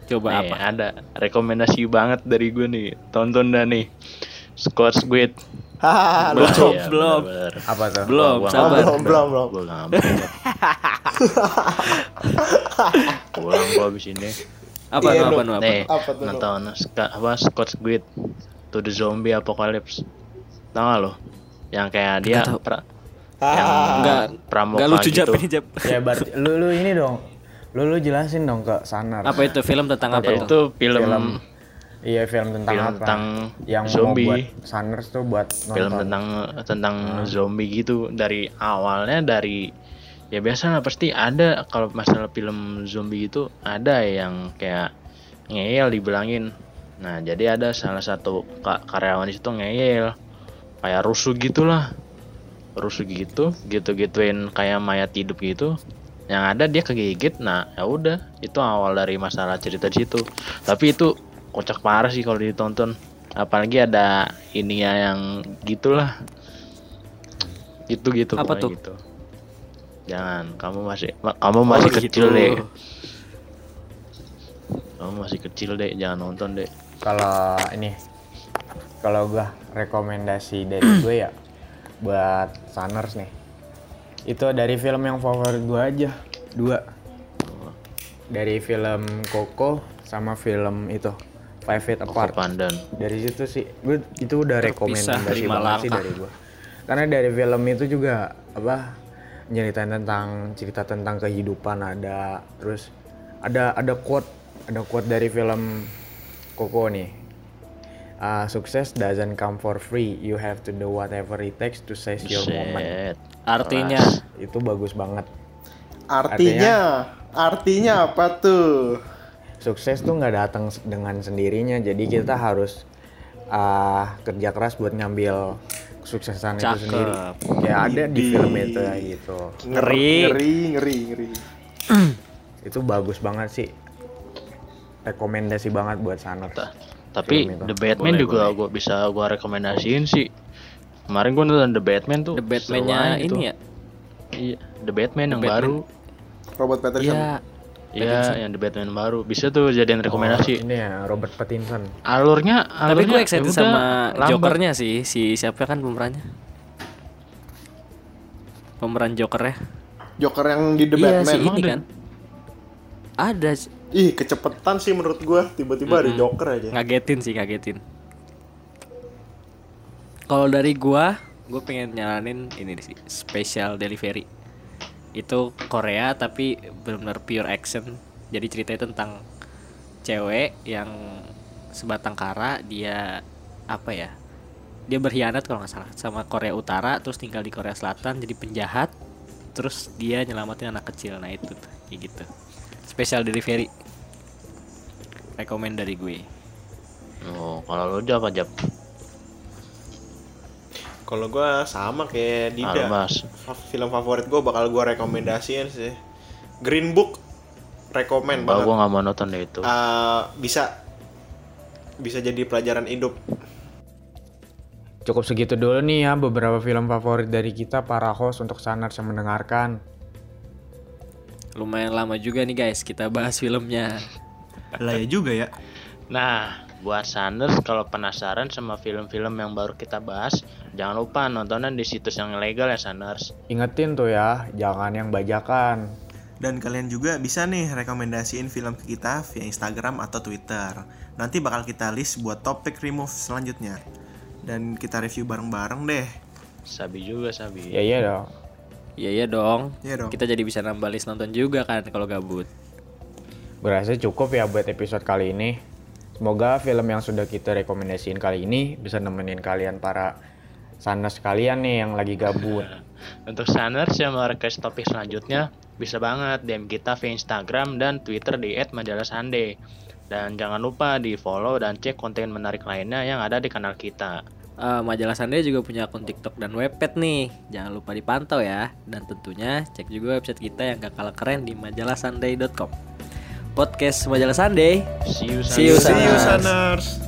coba Nih, apa ada rekomendasi banget dari gue nih Tonton dah nih Scott Squid Hahaha, Belum, belum. apa tuh? belum Gua sabar belum, belum, belum. Ngambek Pulang gua abis ini apa Iya, nu apa nu apa Nih, nu? Apa tuh, nonton apa Scott Squid to the Zombie Apocalypse. Tahu gak lo? Yang kayak dia pra- yang Ah, Nggak, pramuka nggak lucu gitu. jap ini jap Ya berarti lu lu ini dong. Lu lu jelasin dong ke Sanar. apa itu film tentang apa tuh itu film, Film Iya, film tentang Film apa? tentang yang zombie. mau buat tuh buat nonton. film tentang tentang zombie gitu dari awalnya dari ya biasa lah pasti ada kalau masalah film zombie itu ada yang kayak ngeyel dibilangin nah jadi ada salah satu ka- karyawan di situ ngeyel kayak rusuh gitulah rusuh gitu gitu gituin kayak mayat hidup gitu yang ada dia kegigit nah ya udah itu awal dari masalah cerita di situ tapi itu kocak parah sih kalau ditonton apalagi ada ininya yang gitulah gitu gitu Apa pokoknya tuh? gitu jangan kamu masih ma- kamu masih Oh, kecil gitu. deh kamu masih kecil deh jangan nonton deh Kalau ini kalau gua rekomendasi dari (clears throat) gue ya buat Sunners nih. Itu dari film yang favorit gue aja, dua. Dari film Coco sama film itu Five Feet Apart. Pandan. Dari situ sih, gue itu udah rekomendasi banget sih dari gue. Karena dari film itu juga apa nyeritain tentang cerita tentang kehidupan ada, terus ada ada quote ada quote dari film Coco nih. Uh, success doesn't come for free. You have to do whatever it takes to seize your moment. Artinya Itu bagus banget. Artinya, artinya apa tuh? Sukses tuh nggak datang dengan sendirinya. Jadi kita harus uh, kerja keras buat ngambil kesuksesan itu Cakep. sendiri. Kayak ada di film itu ya gitu. Ngeri. ngeri, ngeri, ngeri. (clears throat) Itu bagus banget sih. Rekomendasi banget buat sana. Ta- Tapi itu. The Batman Boleh, juga gua bisa gua rekomendasiin sih. Kemarin gua nonton The Batman tuh. The Batman-nya banget gitu. ini ya. Iya, The Batman yang Batman. baru. Robert Pattinson. Iya. Iya, yang The Batman baru. Bisa tuh jadiin rekomendasi. Ini ya Robert Pattinson. Alurnya, Tapi alurnya gue excited ya sama lambat. Jokernya sih. Si siapa kan pemerannya? Pemeran Jokernya. Joker yang di The iya Batman. si ini ada- kan. Ada. Ih, kecepetan sih menurut gua. Tiba-tiba ada Joker aja. ngagetin sih ngagetin kalau dari gua gue pengen nyaranin ini sih special delivery itu Korea tapi benar-benar pure action. Jadi ceritanya tentang cewek yang sebatang kara dia apa ya dia berkhianat kalau nggak salah sama Korea Utara terus tinggal di Korea Selatan jadi penjahat terus dia nyelamatin anak kecil. Nah itu kayak gitu. Special delivery. Rekomend dari gue. Oh, kalau lu Jap apa Jap? Kalau gua sama kayak Dida. Almas. Film favorit gua bakal gua rekomendasiin sih. Green Book rekomend Bah, banget. gua nggak mau nonton deh itu. Eh, bisa bisa jadi pelajaran hidup. Cukup segitu dulu nih ya beberapa film favorit dari kita para host untuk Sanars yang mendengarkan. Lumayan lama juga nih guys kita bahas filmnya. Lah ya juga ya. Nah, buat Sanders kalau penasaran sama film-film yang baru kita bahas, jangan lupa nontonan di situs yang ilegal ya Sanders. Ingetin tuh ya, jangan yang bajakan. Dan kalian juga bisa nih rekomendasiin film ke kita via Instagram atau Twitter. Nanti bakal kita list buat topik remove selanjutnya. Dan kita review bareng-bareng deh. Sabi juga Sabi. Ya iya dong. Iya iya dong. Iya dong. Kita jadi bisa nambah list nonton juga kan kalau gabut. Berasa cukup ya buat episode kali ini. Semoga film yang sudah kita rekomendasiin kali ini bisa nemenin kalian para Saners kalian nih yang lagi gabut. (laughs) Untuk Sanders yang mau request topik selanjutnya, bisa banget DM kita via Instagram dan Twitter di @majalah_sande. Dan jangan lupa di follow dan cek konten menarik lainnya yang ada di kanal kita. Eh, Majalah Sunday juga punya akun TikTok dan webpad nih. Jangan lupa dipantau ya. Dan tentunya cek juga website kita yang gak kalah keren di majalahsunday.com. Podcast Majalah Sunday. See you, See you, See you. Saners.